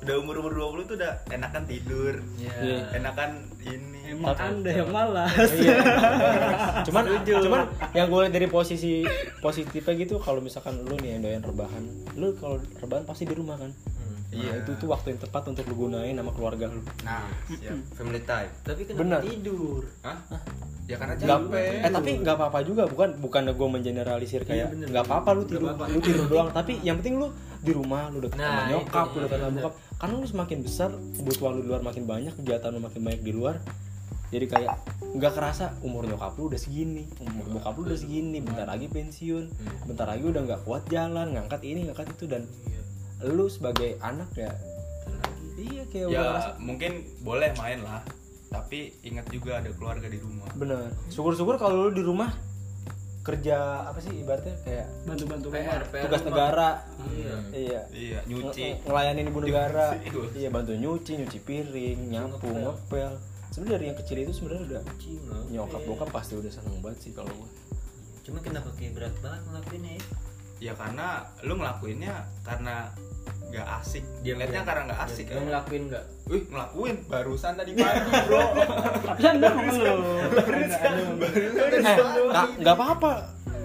udah umur umur 20 tuh udah enakan tidur Iya. enakan ini emang anda yang malas Iya. cuman cuman yang gue lihat dari posisi positifnya gitu kalau misalkan lu nih yang doyan rebahan lu kalau rebahan pasti di rumah kan Iya. Nah, itu tuh waktu yang tepat untuk lu gunain sama keluarga lu nah siap Family time. Tapi kenapa Benar. tidur? Hah? ya karena capek eh tapi nggak apa-apa juga bukan bukan gue mengeneralisir kayak bener. nggak apa-apa lu tidur Nggak apa-apa. lu tidur doang tapi yang penting lu di rumah lu deket sama Nah, nyokap itu lu deket sama bener. bokap karena lu semakin besar kebutuhan lu di luar makin banyak kegiatan lu makin banyak di luar jadi kayak nggak kerasa umur nyokap lu udah segini umur bokap lu udah segini bentar lagi pensiun bentar lagi udah nggak kuat jalan ngangkat ini ngangkat itu dan lu sebagai anak ya iya kayak udah ngerasa ya mungkin boleh main lah tapi ingat juga ada keluarga di rumah bener syukur-syukur kalau lu di rumah kerja apa sih ibaratnya kayak bantu-bantu PR, rumah. PR tugas rumah. negara Iya. iya iya nyuci Nge- ngelayanin ibu negara Nyuci. iya bantu nyuci nyuci piring nyapu ngepel sebenarnya dari yang kecil itu sebenarnya udah Cina. nyokap bokap pasti udah seneng banget sih kalau gua Cuma kenapa kayak berat banget ngelakuinnya ya? ya karena lu ngelakuinnya karena nggak asik. Diam, liatnya diam. karena nggak asik. Lo ngelakuin nggak? Wih ngelakuin. Barusan tadi pagi bro. Kan dong lu. eh nggak nggak apa-apa.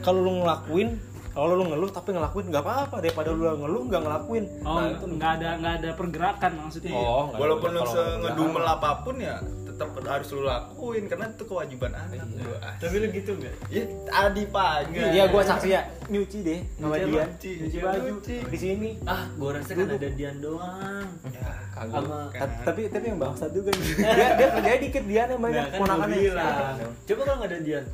Kalau lu ngelakuin kalau lu ngeluh tapi ngelakuin nggak apa-apa. Daripada lu ngeluh nggak ngelakuin. Oh, nah itu. nggak ada nggak ada pergerakan maksudnya. oh nggak walaupun lu ngedumel apa pun ya tetap harus lu lakuin karena itu kewajiban anak Lu, ah, Tapi lu gitu nggak? ya tadi pagi Iya, gua saksi ya. Nyuci deh sama Nyuci dia. Nyuci, Nyuci, baju nyuci. di sini. Ah, gua rasa kan ada Dian doang. ya Kagak. Sama- Ta- tapi tapi yang bangsat juga nih. dia dia kerjanya dikit dia nih banyak Nah, kan ponakannya. Coba kalau nggak ada Dian.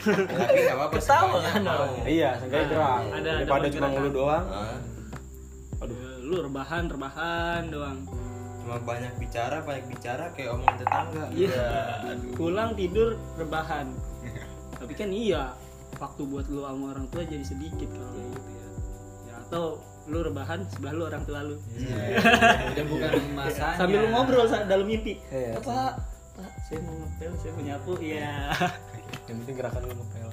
Tapi nggak apa-apa Ketawa semuanya kan. Iya, seenggaknya gerak. Ada- ada Daripada cuma ngeluh doang. Ah, Aduh. Lu rebahan, rebahan doang. Cuma banyak bicara, banyak bicara kayak omongan tetangga. Iya. Pulang tidur rebahan. Tapi kan iya, waktu buat lu sama orang tua jadi sedikit kalau kayak gitu ya. Ya atau lu rebahan sebelah lu orang tua lu. Udah bukan masanya. Sambil lu ngobrol dalam mimpi. Iya. Pak, Pak, saya mau ngepel, saya mau nyapu. Iya. Yang penting gerakan lu ngepel.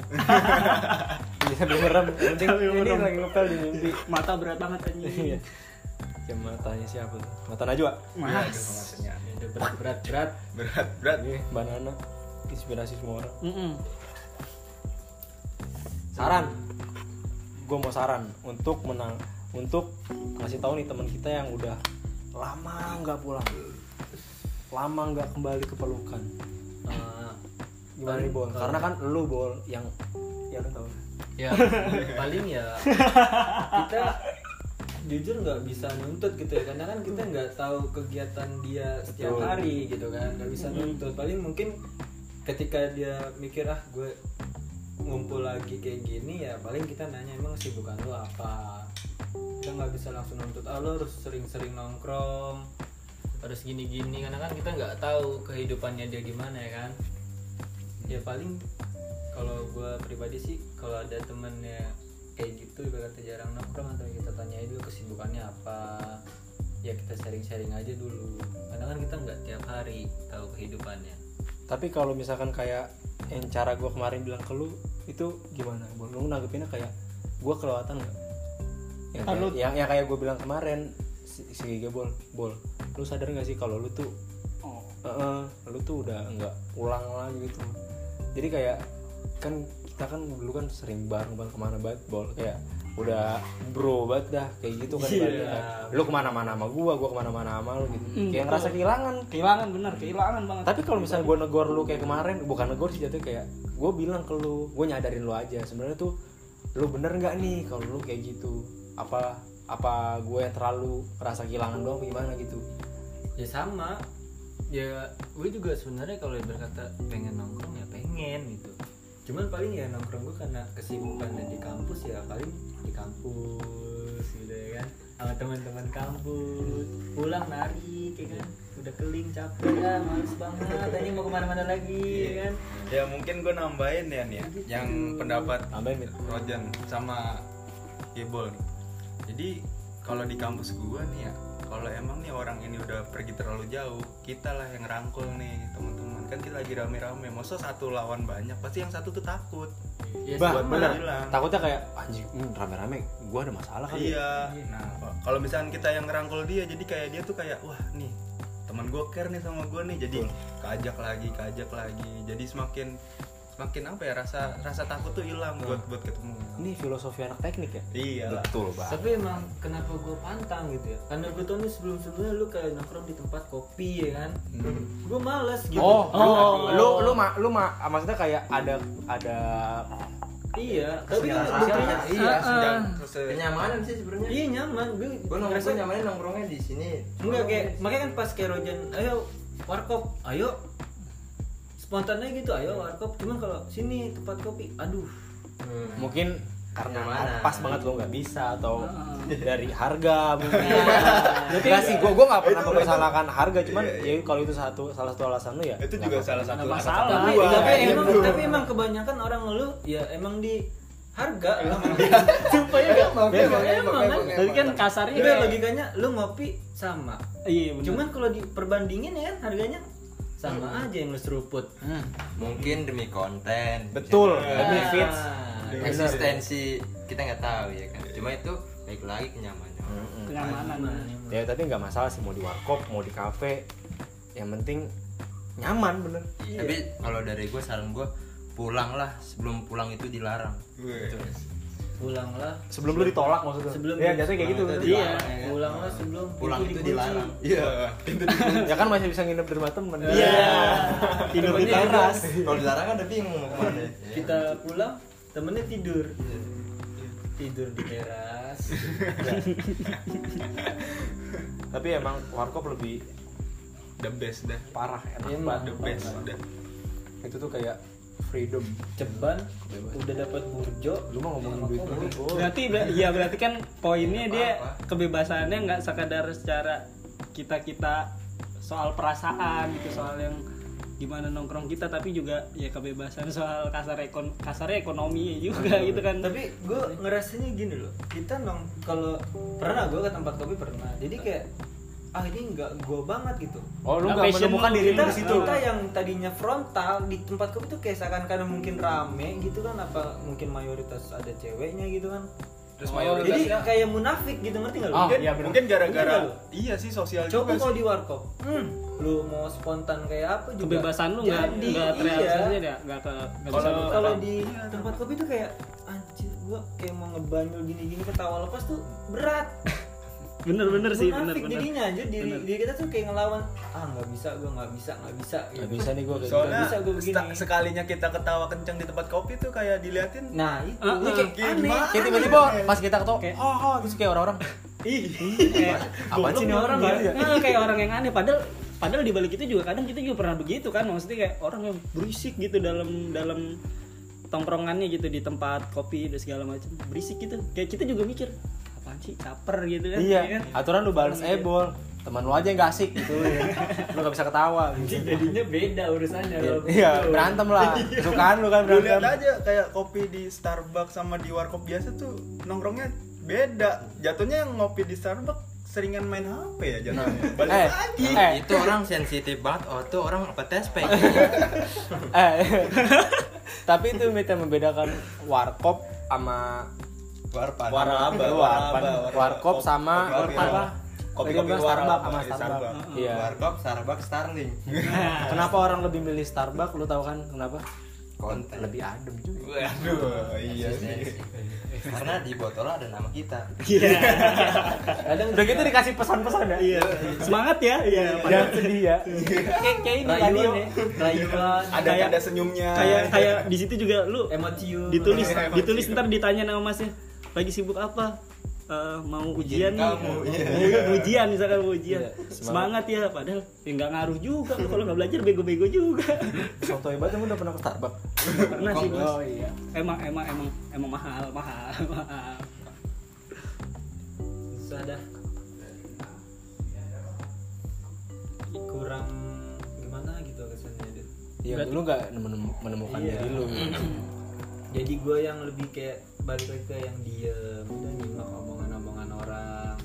Iya, sambil merem. Yang penting Sambil ini lagi ngepel di mimpi. Mata berat banget anjing. Iya. Ya matanya siapa tuh? Mata Najwa. Iya, Mas. itu maksudnya Udah berat berat berat. berat berat Ini Mbak Nana inspirasi semua orang. Mm-mm. saran gue mau saran untuk menang untuk kasih tahu nih teman kita yang udah lama nggak pulang lama nggak kembali ke pelukan Eh, gimana nih bol karena kan lu bol yang ya lu tahu ya paling ya kita jujur nggak bisa nuntut gitu ya. Karena kan kita nggak tahu kegiatan dia setiap Betul. hari gitu kan. Nggak bisa nuntut. Paling mungkin ketika dia mikir ah gue ngumpul lagi kayak gini ya paling kita nanya emang kesibukan lu apa? Kita nggak bisa langsung nuntut ah lu harus sering-sering nongkrong harus gini-gini. Karena kan kita nggak tahu kehidupannya dia gimana ya kan. Ya paling kalau gue pribadi sih kalau ada temennya kayak gitu ibarat kata jarang nongkrong atau kita tanyain dulu kesibukannya apa. Ya kita sharing-sharing aja dulu. Karena kan kita nggak tiap hari tahu kehidupannya. Tapi kalau misalkan kayak yang cara gue kemarin bilang ke lu itu gimana? Bol lu nanggepinnya kayak gue kelewatan nggak? Yang, Kan kayak, lu- yang yang kayak gue bilang kemarin si, si bol bol lu sadar nggak sih kalau lu tuh Oh. Heeh, lu tuh udah nggak pulang lagi gitu? Jadi kayak kan kita kan dulu kan sering bareng bareng ke mana banget bol kayak udah bro banget dah kayak gitu kan ibaratnya kan. lu ke mana-mana sama gua gua ke mana-mana sama lu gitu. Hmm, kayak ngerasa kehilangan. Kehilangan bener, kehilangan banget. tapi kalau misalnya gua negor lu kayak kemarin bukan negor sih jatuhnya kayak gua bilang ke lu gua nyadarin lu aja sebenarnya tuh lu bener nggak nih kalau lu kayak gitu? Apa apa gue yang terlalu rasa kehilangan doang gimana gitu? Ya sama. Ya gue juga sebenarnya kalau berkata pengen nongkrong ya pengen gitu cuman paling ya nongkrong gue karena kesibukan di kampus ya paling di kampus gitu ya kan. Sama teman-teman kampus. Pulang nari ya kan udah keling capek ya males banget. Tadi mau ke mana-mana lagi ya kan? Ya mungkin gue nambahin ya nih ya, yang pendapat tambahin Mit. Rojan sama nih. Jadi kalau di kampus gue nih ya kalau emang nih orang ini udah pergi terlalu jauh kita lah yang rangkul nih teman-teman kan kita lagi rame-rame. Masa satu lawan banyak pasti yang satu tuh takut. Iya, bah bener. Hilang. takutnya kayak anjing hmm, rame-rame gue ada masalah kali ya?" iya. Nah kalau misalnya kita yang ngerangkul dia jadi kayak dia tuh kayak wah nih teman gue care nih sama gue nih. Jadi keajak lagi keajak lagi. Jadi semakin semakin apa ya rasa rasa takut tuh hilang buat buat ketemu. Ini filosofi anak teknik ya? Iya betul bang tapi emang kenapa gue pantang gitu ya? Karena gue tau nih sebelum sebelumnya lu kayak nongkrong di tempat kopi ya kan? Gue males gitu. Oh, Oh. lu lu ma lu ma maksudnya kayak ada ada iya tapi Secara buktinya iya Ah, sedang ah. kenyamanan sih sebenarnya. Iya nyaman. Gue gue nongkrong gue nyamannya nongkrongnya di sini. Enggak kayak makanya kan pas kayak Rojan ayo warkop ayo spontan aja gitu ayo warkop cuman kalau sini tempat kopi aduh Hmm. mungkin karena Kenyamanan. pas banget lo nggak bisa atau dari harga mungkin Berarti- Enggak sih gue gue nggak pernah mempersalahkan harga cuman ya kalau itu satu salah satu alasan lu ya itu juga salah satu Nggak alasan masalah. tapi, gua. tapi Iya, emang betul. tapi emang kebanyakan orang ngeluh ya emang di harga emang sumpah ya nggak? Emang, Emang, emang, emang, emang, kan emang. Tapi kan kasarnya logikanya lu ngopi sama Iya bener. cuman kalau diperbandingin ya kan harganya sama aja yang lu seruput. Hmm. mungkin demi konten. Betul demi Ah. fits eksistensi kita nggak tahu ya kan? Cuma itu baik lagi kenyamanan. Kenyamanan. ya tapi nggak masalah sih mau di warkop mau di kafe. Yang penting nyaman bener. Tapi kalau dari gue saran gue pulang lah sebelum pulang itu dilarang. Wih. Pulanglah sebelum lu ditolak maksudnya? Sebelum ya jatuhnya kayak gitu. Iya. dilarang, ya. pulanglah sebelum pulang itu dilarang. Iya. Ya kan masih bisa nginep di rumah temen. Iya. tidur di teras. Kalau dilarang kan udah bingung mau ke mana. Kita pulang temennya tidur. Tidur di teras. Tapi emang warkop lebih the best dah. parah enak Emang. banget. the best dah. Itu tuh kayak freedom. Ceban udah dapat burjo. Lu mah ngomongin duit mulu Berarti ya berarti kan poinnya dia kebebasannya nggak sekadar secara kita kita soal perasaan gitu soal yang gimana nongkrong kita tapi juga ya kebebasan soal kasar ekon kasarnya ekonomi juga gitu kan. Tapi gue ngerasanya gini loh kita nong kalau pernah gue ke tempat kopi pernah jadi kayak ah ini nggak gue banget gitu. Oh lu nggak menemukan diri lu kita, di situ? Kita yang tadinya frontal di tempat kopi tuh kayak seakan-akan mungkin rame gitu kan apa mungkin mayoritas ada ceweknya gitu kan. Terus Oh, mayoritas jadi ya, kayak munafik gitu ngerti nggak lu? Oh, mungkin, iya bener. mungkin gara-gara Iya, iya sih sosial Coba juga kalau sih. di warkop, hmm, lu mau spontan kayak apa juga? Kebebasan lu nggak jadi, nggak iya. terrealisasi ya nggak bisa Kalau- Kalau di tempat kopi tuh kayak anjir gua kayak mau ngebanyol gini-gini ketawa lepas tuh berat. Bener-bener sih bener Munafik bener. jadinya aja diri, Bener. diri kita tuh kayak ngelawan ah nggak bisa gua nggak bisa nggak bisa gitu. nggak bisa nih gue kayak soalnya bisa. gua begini. sekalinya kita ketawa kencang di tempat kopi tuh kayak diliatin. Nah itu. Ini ah. kayak aneh. gimana? kayak tiba-tiba pas kita ketawa Kayak- oh, oh terus kayak orang-orang ih. Apaan sih ini? orang ya. Nah, kayak orang yang aneh. Padahal padahal di balik itu juga kadang kita juga pernah begitu kan. Maksudnya kayak orang yang berisik gitu dalam dalam tongkrongannya gitu di tempat kopi dan segala macam. Berisik gitu. Kayak kita juga mikir apaan sih caper gitu kan iya. ya kan? aturan lu balas Orang ebol teman lu aja yang gak asik gitu. Ya. lu gak bisa ketawa gitu. jadinya beda urusannya kalau iya begitu. berantem lah. Sukaan lu kan lu lihat berantem. aja kayak kopi di Starbucks sama di warkop biasa tuh nongkrongnya beda. Jatuhnya yang ngopi di Starbucks seringan main HP ya jatuhnya. Balik eh lagi. eh. Itu orang sensitif banget. Oh tuh orang apa tes eh. Tapi itu yang membedakan warkop sama warpan waralaba warpan warkop sama apa? Kopi Tadi kopi Starbucks sama Starbucks. Iya. Warkop Starbucks Starling. Kenapa orang lebih milih Starbucks? Lu tahu kan kenapa? Konten. Lebih adem juga waduh iya sih. Eksistensi. karena di botol ada nama kita. Kadang udah gitu dikasih pesan-pesan ya? Iya. Semangat ya. Iya jangan sedih ya. Kayak kayak ini rayuan ya. Rayuan ada ada senyumnya. kayak kayak di situ juga lu emocium ditulis Iya, ditulis ntar ditanya sama masnya lagi sibuk apa? Eh, mau ujian nih. kamu, Mau ujian misalkan mau ujian. Iya, semangat. Ya padahal ya nggak ngaruh juga. Lu kalau nggak belajar bego-bego juga. Soto hebat emang udah pernah ke Starbucks? Pernah sih bos oh iya. Emang emang emang emang mahal mahal mahal. Susah dah. Kurang gimana gitu kesannya deh iya Berarti- lu nggak menem- menemukan Iya. diri lu. Jadi gue yang lebih kayak balik lagi ke yang diem. Udah nyimak omongan-omongan orang.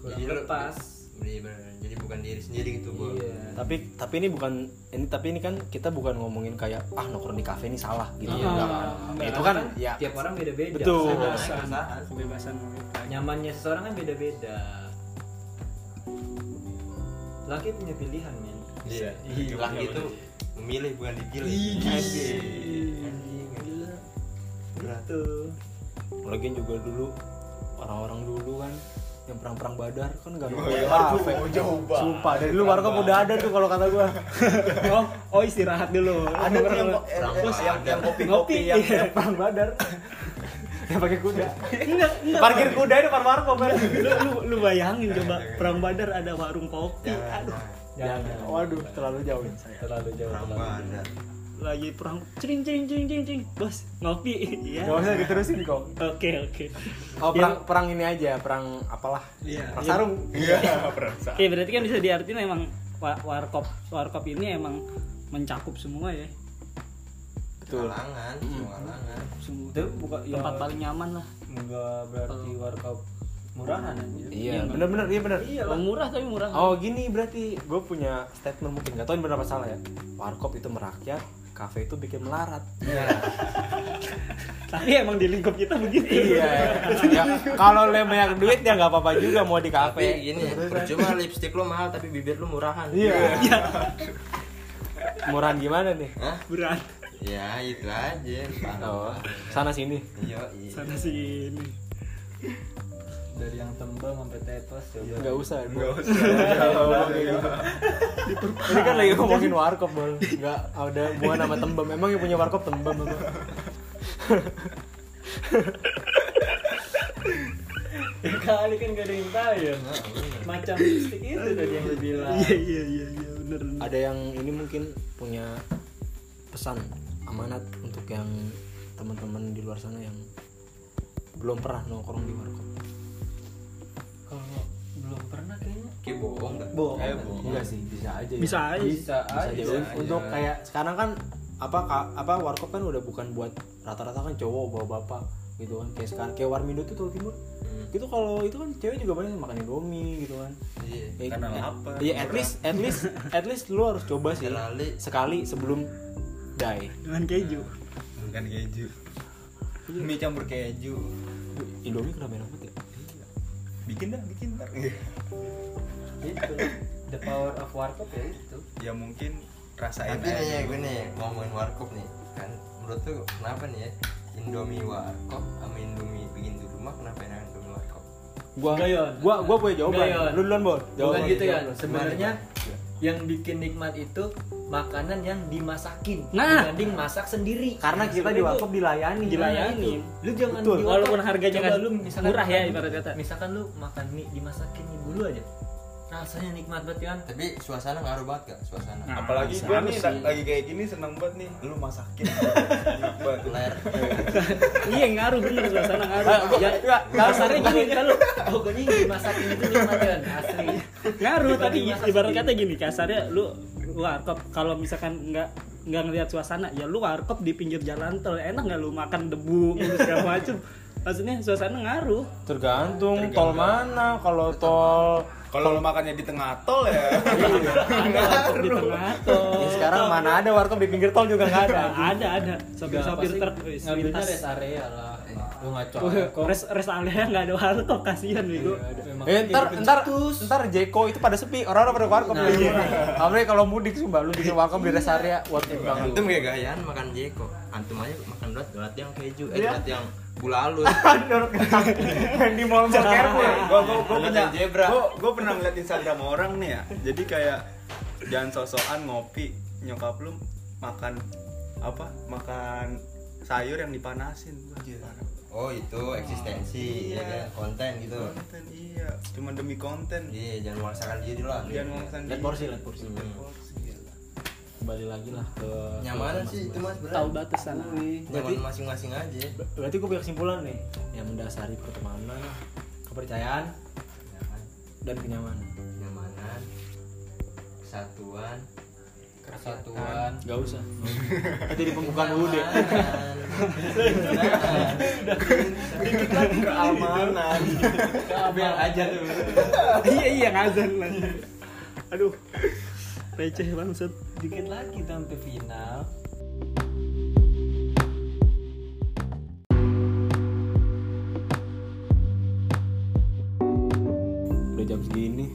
Kurang Jadi lepas. Iya, jadi bukan diri sendiri gitu bu. Iya. Tapi tapi ini bukan ini tapi ini kan kita bukan ngomongin kayak ah nongkrong di kafe ini salah gitu. Iya, Enggak. enggak. itu kan ya. tiap orang beda-beda. Betul. kebebasan. Kebebasan. kebebasan. Nyamannya seseorang kan beda-beda. Laki punya pilihan men. Iya. Iya, laki iya, itu memilih bukan dipilih gitu lagian juga dulu orang-orang dulu kan yang perang-perang badar kan gak Oh, nongkrong iya, di aduh, jauh banget. sumpah dari dulu warkop udah ada tuh kalau kata gua. Oh oh istirahat dulu. Ada tuh yang Perang yang, yang, yang kopi Ngopi, kopi yang yang perang badar. Yang pakai kuda. Enggak enggak. Parkir kuda depan warkop kan lu, lu, lu bayangin coba perang badar ada warung kopi. Jangan aduh. jangan. Waduh terlalu jauh saya. Terlalu jauh perang terlalu jauh. badar lagi perang cering cering cering cering cering bos ngopi. Ya Gak usah diterusin kok. Oke oke. Oh perang perang ini aja perang apalah. Iya. perang sarung. Iya perasa Oke, berarti kan bisa diartikan emang wa- warkop warkop ini emang mencakup semua ya? Betul. Kalangan semua kalangan. Semua. Itu bukan tempat ya, paling nyaman lah. Nggak berarti warkop murahan aja iya iya. bener. Iya Oh, murah tapi murah Oh gini berarti gue punya statement mungkin gak tau ini benar apa salah ya. Warkop itu merakyat, kafe itu bikin melarat. Tapi emang di lingkup kita begitu. Iya. Ya, Kalau lo banyak duit ya nggak apa-apa juga mau di tapi kafe gini percuma lipstick lo mahal tapi bibir lo murahan. Iya. Murahan gimana nih? Hah? berat ya itu aja Oh, sana sini. Iya iya sana sini dari yang tembem sampai tetos coba Nggak usah Nggak usah. Ini kan lagi ngomongin warkop bol Nggak ada hubungan sama tembem Emang yang punya warkop tembem apa? ya kali kan gak ada yang tahu ya macam lipstick itu tadi yang lu bilang. Iya iya iya iya bener. Ada yang ini mungkin punya pesan amanat untuk yang teman-teman di luar sana yang belum pernah nongkrong di warkop kalau belum pernah kayaknya kayak bohong dah bohong Eh, kan? bohong. Enggak sih, bisa aja ya. bisa aja bisa Bisa aja aja. aja. Untuk kayak sekarang kan apa ka- apa warkop kan udah bukan buat rata-rata kan cowok bawa bapak gitu kan kayak sekarang kayak Warmindo tuh Jawa Timur Hmm. itu kalau itu kan cewek juga banyak yang makan indomie gitu kan iya Kayak- Karena eh, lapar, iya at least at least at least lu harus coba sih Sekali. sekali sebelum die dengan keju bukan keju mie campur keju indomie kenapa enak banget bikin dah bikin. Ntar. Itu the power of warkop ya itu. Ya mungkin rasain tapi nih ya aja gue nih ngomongin warkop nih kan menurut tuh kenapa nih ya Indomie warkop sama Indomie bikin di rumah kenapa enak Indomie warkop? Gua Enggak, Yon. gua gua punya jawaban. Lu duluan bol bukan gitu ya Jawaban. sebenarnya yang bikin nikmat itu makanan yang dimasakin Nah. dibanding masak sendiri. Karena kita di warkop dilayani. Dilayani. lu jangan Betul. di Walaupun harganya kan lu misalkan murah ya, ibarat kata. misalkan lu makan mie dimasakin ibu lu aja. Rasanya nikmat banget kan tapi suasana ngaruh banget gak suasana? Nah, apalagi gue nih sih. lagi kayak gini seneng banget nih lu masakin. Ler. Iya ngaruh bener suasana ngaruh. Ah, gua- ya enggak, kasarnya gini kan lu pokoknya dimasakin itu nikmat kan asli ngaruh masak ibarat kata gini kasarnya lu warkop kalau misalkan nggak nggak ngelihat suasana ya lu warkop di pinggir jalan tol enak nggak lu makan debu segala macem. Maksudnya suasana ngaruh. Tergantung tol mana kalau tol kalau lu makannya di tengah tol ya. Ada warkop di tengah tol. Ya, sekarang mana ada warkop di pinggir tol juga nggak ada. Ada ada. Sopir sopir truk wis, ngambilnya lintas. rest area lah lu ngaco res res area nggak ada warkop kasihan bego Memang Eh, ntar, ntar, ntar Jeko itu pada sepi, orang-orang pada warkop Nah, beli. iya. Apalagi kalau mudik sumpah, lu bikin warkop di rest area, worth it banget. antum kayak gayaan makan jeko antum aja makan donat donat yang keju eh Iya. donat yang gula halus yang di mall mall Carrefour. gue gue gue punya zebra. gue gue pernah ngeliat instagram orang nih ya jadi kayak jangan sosokan ngopi nyokap lu makan apa makan sayur yang dipanasin Wah. Oh itu eksistensi Iya. ya kan? Konten gitu. Konten iya. Cuma demi konten. Iya jangan memaksakan diri lah. Jangan ngomongin Lihat porsi, lihat porsi. Hmm. porsi gila. Kembali lagi lah ke nyamanan sih itu mas tahu batasan nyaman masing-masing aja. Berarti gue punya kesimpulan nih, yang mendasari pertemanan, kepercayaan, dan kenyamanan. kenyamanan kesatuan persatuan Gak usah. Nanti di pembukaan dulu deh. keamanan biar aja tuh iya iya ngazan lah aduh receh banget dikit lagi sampai final Udah jam segini.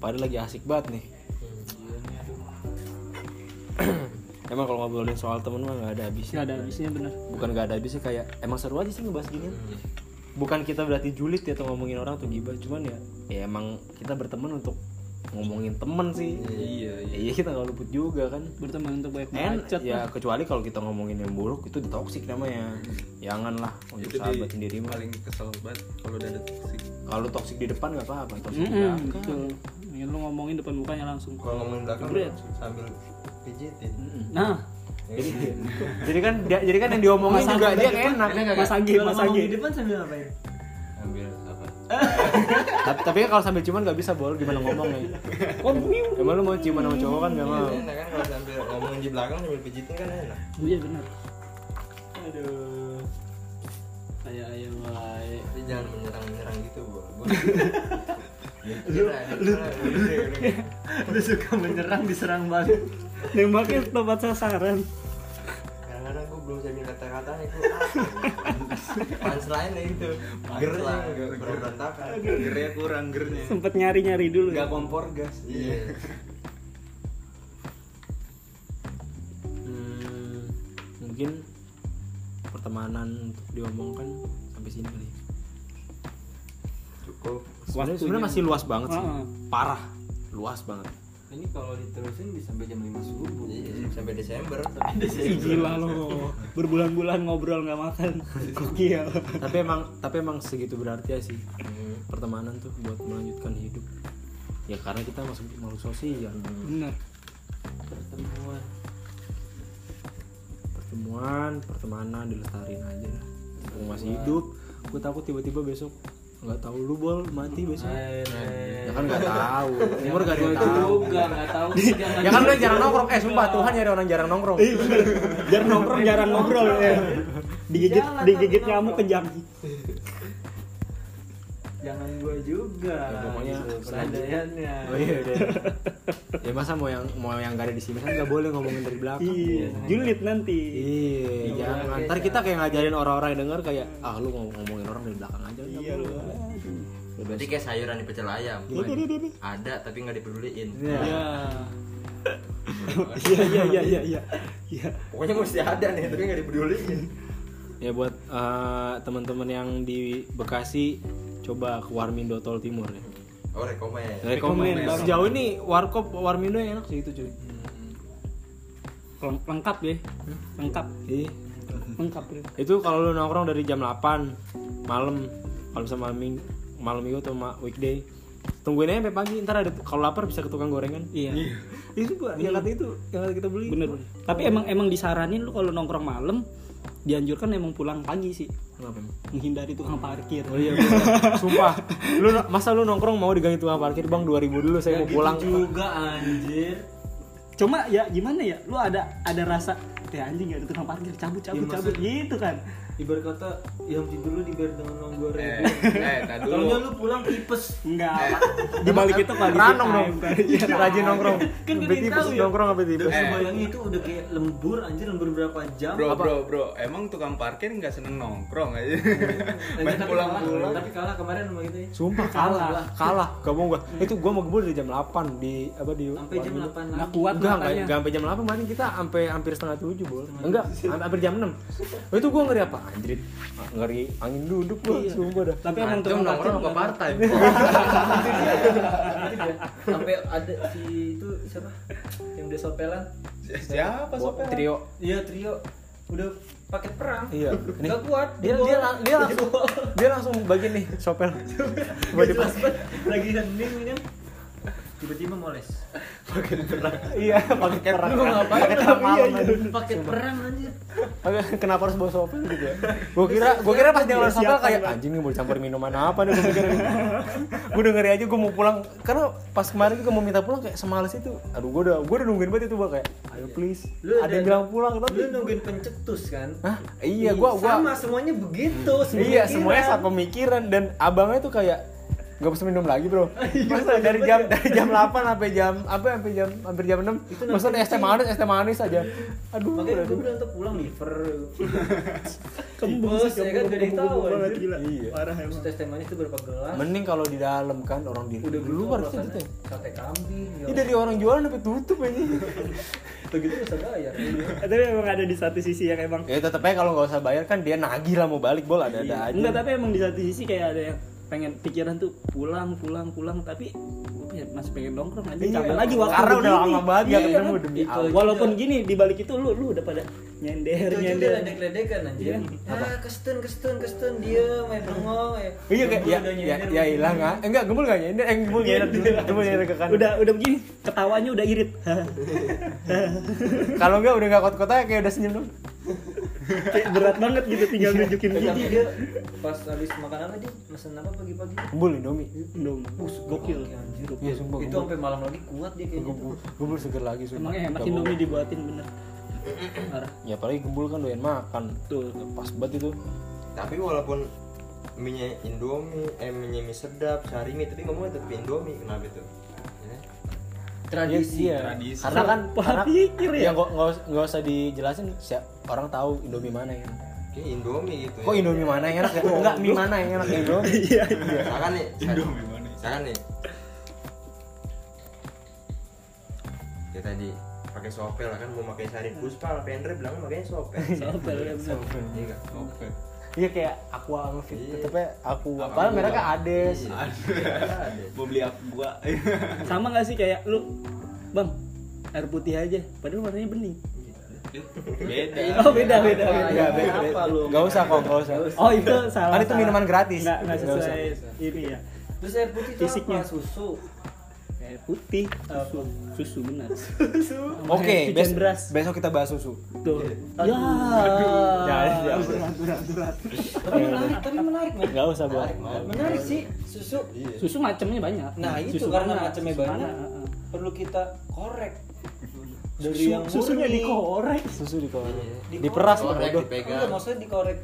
Padahal lagi asik banget nih. Emang kalau ngobrolin soal temen mah gak ada habisnya. nggak ada habisnya bener Bukan gak ada habisnya kayak emang seru aja sih ngebahas gini. Bukan kita berarti julid ya atau ngomongin orang atau gibah, cuman ya ya emang kita berteman untuk ngomongin temen sih. iya Iya kita gak luput juga kan. berteman untuk banyak bacot ya kecuali kalau kita ngomongin yang buruk itu toksik namanya. Janganlah untuk itu di sahabat sendiri mah. paling kesel banget kalau udah ada toxic Kalau toksik di depan gak apa-apa, toksik di Mm-mm, belakang. betul ya, lu ngomongin depan mukanya langsung kalau ngomongin belakang Berat. sambil pijitin nah. Jadi, jadi kan dia, jadi kan yang diomongin Mas juga dia di depan, enak. Mas Anggi Mas Anggi. di depan sambil ngapain? Ambil apa? Tapi, tapi kan kalau sambil ciuman gak bisa bol. Gimana ngomongnya oh miu. Emang lu mau ciuman sama cowok kan? Gak mau. enak kan kalau sambil ngomongin di belakang sambil pijitin kan enak. Iya bener aduh. Kayak ayam wae. Tapi jangan menyerang menyerang gitu bu lu lu lu suka menyerang diserang balik nembaknya tempat sasaran kadang-kadang gue belum bisa bilang kata-katanya gue punchline itu. Gernya. gak berantakan. Gernya kurang gernya. Sempet nyari nyari dulu nggak kompor gas. Iya. Hmm, mungkin pertemanan untuk diomongkan sampai sini kali ya. cukup. Sebenarnya masih luas banget sih. Heeh. parah. Luas banget ini kalau diterusin bisa sampai jam 5 subuh. Iya, sampai Desember. Ih, gila lo. Berbulan-bulan ngobrol nggak makan. Gokil. Tapi emang tapi emang segitu berarti ya sih Hmm. pertemanan tuh buat melanjutkan hidup. Ya karena kita masuk makhluk sosial. Bener pertemuan. Pertemuan pertemanan dilestarin aja lah. Masih hidup. Gue takut tiba-tiba besok nggak tahu. Lu bol mati besok ya kan nggak tahu. Umur gak ada yang tahu juga nggak tahu. Ya kan lu jarang nongkrong. Eh sumpah Tuhan nyari orang jarang nongkrong. Jarang nongkrong jarang ngobrol ya. Digigit digigit nyamuk kejang. Jangan gua juga. Ya, pokoknya gitu, pelandaiannya oh iya deh ya masa mau yang mau yang gak ada di sini kan nggak boleh ngomongin dari belakang? Iya julid nanti. Iya jangan. ntar kita kayak ngajarin orang-orang yang denger kayak ah lu ngomong ngomongin orang dari belakang aja. iya berarti kayak sayuran di pecel ayam. Ada tapi nggak dipeduliin. Iya. iya. Iya iya iya iya iya. Iya. Pokoknya mesti ada nih tapi nggak dipeduliin. Ya buat eh, teman-teman yang di Bekasi coba ke Warmindo Tol Timur ya. Oh rekomen Rekomen banget. sejauh ini warkop Warmindo yang enak sih itu cuy. Leng- lengkap ya. Lengkap. Iya. lengkap ya itu kalau lu nongkrong dari jam 8 malam kalau bisa malam minggu malam minggu atau ma- weekday. Tungguin aja sampai pagi ntar ada kalau lapar bisa ke tukang gorengan. Iya. Itu gua yang kata itu yang kata kita beli. Bener. Tapi emang emang disaranin lu kalau nongkrong malam dianjurkan emang pulang pagi sih. Kenapa emang? menghindari tukang parkir. Oh iya, sumpah. Lu masa lu nongkrong mau diganti tukang parkir, Bang, 2000 dulu saya mau pulang. juga anjir. Cuma ya gimana ya lu ada ada rasa ya anjing gak ada tukang parkir cabut cabut Iya, cabut. Gitu kan ibarat kata yang tidur lu dibayar dengan uang dua eh ribu eh nggak lu pulang tipes enggak di balik itu kali Ranong dong. Rajin nongkrong. Kan tipes tahu ya. nongkrong sampai tipes. Eh. bayangin itu udah kayak lembur anjir lembur berapa jam bro bro bro emang tukang parkir nggak seneng nongkrong aja Anjir, main tapi pulang kalah, pulang tapi kalah kemarin sama gitu ya Sumpah kalah, kalah. Gak mau gua. Itu gua mau gebur dari jam 8 di apa di sampai jam Warmindo. 8 nggak kuat Enggak, enggak, sampai jam 8 kemarin kita sampai hampir setengah 7, Bol. Enggak, hampir hampir jam 6. Oh, itu gua ngeri apa? Anjir. Ngeri angin duduk gua, Iya. sumpah dah. tapi emang parkir nongkrong ke part time sampai ada si itu siapa? Yang udah sopelan? Siapa sopir Trio. iya trio. Udah paket perang. Iya. Ini nggak kuat dia dia, lang- dia langsung dia langsung bagian nih sopel. Lagi hening ini kan? Tiba-tiba moles iya pakai perang Lu ngapain? pakai perang malam Iya, aja. iya. Pakai perang anjir. Kenapa harus bawa sopel gitu ya? Gue kira, gue kira pas dia ngeluarin sopel kayak anjing nih mau dicampur minuman apa nih gue mikir Gue dengerin aja gue mau pulang karena pas kemarin juga mau minta pulang kayak semales itu. Aduh gue udah gue udah nungguin banget itu gue kayak ayo please. Lu ada yang bilang pulang tapi Lu nungguin pencetus kan? Hah? Iya, gua gua sama semuanya begitu. Iya, semuanya saat pemikiran dan abangnya tuh kayak nggak bisa minum lagi bro. Iya, Masa dari jam dari jam 8 sampai jam apa sampai jam hampir jam 6 Itu Masa es teh manis, es teh manis aja. Aduh, Makanya gue bilang tuh pulang liver. Sih, ya kan kembung, gak tahu gila. Iya. Parah emang. tes teh manis itu berapa gelas? Mending kalau di dalam kan orang di Udah di luar gitu sih gitu. Sate kambing. ya Ini dari orang jualan sampai tutup aja. Begitu bisa bayar. Tapi emang ada di satu sisi yang emang ya tetep aja kalau nggak usah bayar kan dia nagih lah mau balik bol ada ada aja. Enggak, tapi emang di satu sisi kayak ada yang pengen pikiran tuh pulang pulang pulang tapi ya, masih pengen nongkrong aja Iya. kapan lagi waktu Karena udah lama banget Iya ketemu kan? demi Itu Allah. walaupun gini di balik itu lu lu udah pada nyender Itu juga nyender ledek-ledekan anjir. Iya. Ah, kestun kestun kestun dia main bengong ya. Iya kayak ya udah ya ya hilang ah. Enggak, gembul enggak nyender. Eh, gembul nyender. Gembul nyender ke kanan. udah udah begini ketawanya udah irit Kalau enggak udah enggak kot-kotnya kayak udah senyum dong. kayak berat banget gitu tinggal nunjukin Eh, Tapi gigi dia pas habis makan apa dia mesen apa pagi-pagi? Gembul Indomie. dong gokil Anjir. Iya, sumpah. Itu sampai malam lagi kuat dia kayaknya. Gembul, gembul seger lagi sumpah. emangnya enak indomie dibuatin bener parah Ya apalagi gembul kan doyan makan. tuh Pas banget itu. tapi walaupun mie Indomie eh mie mie sedap sehari mie tapi ngomongnya tetap Indomie kenapa itu ya? Tradisi. Iya, tradisi. Karena kan Pola karena pikir ya? ya nggak nggak us- nggak usah dijelasin siap orang tahu Indomie mana yang enak. Kayak Indomie gitu Kok Indomie mana yang enak ya? Enggak, mie mana yang enak Indomie. iya misalkan nih Indomie mana? misalkan nih ya tadi pakai sopel lah kan mau pakai sari puspa Pendre bilang makanya sopel Sopel, ya bener. iya kan Oke. Iya kayak aqua sama fit, Iya. tetepnya aku apa mereknya Ades. Iya. Ada. Mau beli apa gua? sama gak sih kayak lu bang air putih aja padahal warnanya bening Beda. oh beda beda Apa? beda Enggak, Apa beda. lu? Enggak usah kok, enggak usah. oh itu salah Kan itu minuman gratis. nggak nggak Nggak sesuai usah. ini ya Terus air putih itu Fisiknya. apa? Susu. air putih susu susu benar Oke, Cucian bes- beras besok kita bahas susu. tuh ya Jangan, jangan. berat berat berat Tapi menarik, tapi menarik, men. Enggak usah, Bang. Menarik sih susu. susu macamnya banyak Nah, itu Susu karena macamnya Susu banyak. Perlu kita korek. Dari Susu- yang susunya murni. dikorek Susu di. Dikorek. Diperas Korek, bodoh. dipegang. Enggak, maksudnya dikorek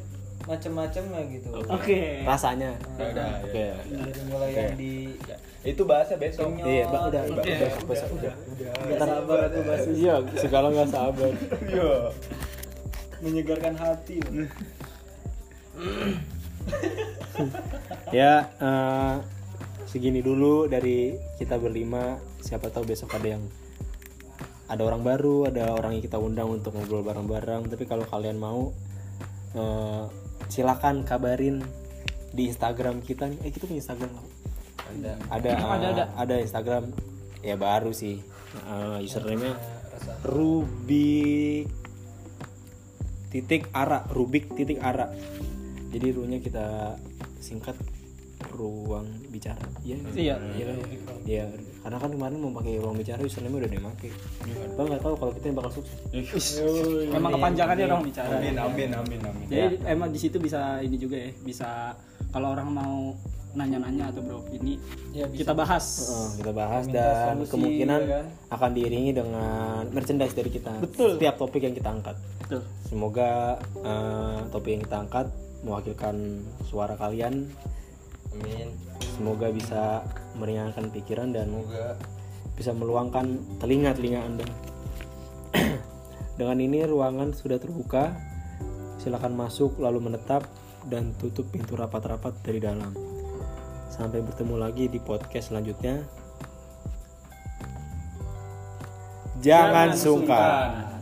macam-macamnya gitu. oke Rasanya. Ya udah. Oke. Dari mulai yang di Itu bahasa besok. Iya, Pak, udah, Oke. udah, besok, besok, udah. Nggak sabar aku bahas susu. Iya, segala nggak sabar. Iya. menyegarkan hati. ya, eh, segini dulu dari kita berlima. Siapa tahu besok ada yang ada orang baru, ada orang yang kita undang untuk ngobrol bareng-bareng. Tapi kalau kalian mau, eh, silakan kabarin di Instagram kita nih. Eh, kita punya Instagram loh. ada Ada, Ada, eh, ada. ada Instagram ya baru sih. Eh, username-nya Rubik titik ara Rubik titik ara jadi ruangnya kita singkat ruang bicara iya Iya. iya kan? Iya, karena kan kemarin mau pakai ruang bicara username udah dipakai bang nggak tahu kalau kita yang bakal sukses emang kepanjangannya dong bicara Amin amin amin amin. jadi emang di situ bisa ini juga ya bisa kalau orang mau nanya-nanya atau beropini Ya, bisa. kita bahas Heeh, kita bahas Minta dan solusi, kemungkinan ya kan? akan diiringi dengan merchandise dari kita Betul. setiap topik yang kita angkat Betul. semoga eh, topik yang kita angkat mewakilkan suara kalian amin semoga bisa meringankan pikiran dan semoga bisa meluangkan telinga-telinga Anda. Dengan ini ruangan sudah terbuka. Silakan masuk lalu menetap dan tutup pintu rapat-rapat dari dalam. Sampai bertemu lagi di podcast selanjutnya. Jangan, Jangan sungkan. sungkan.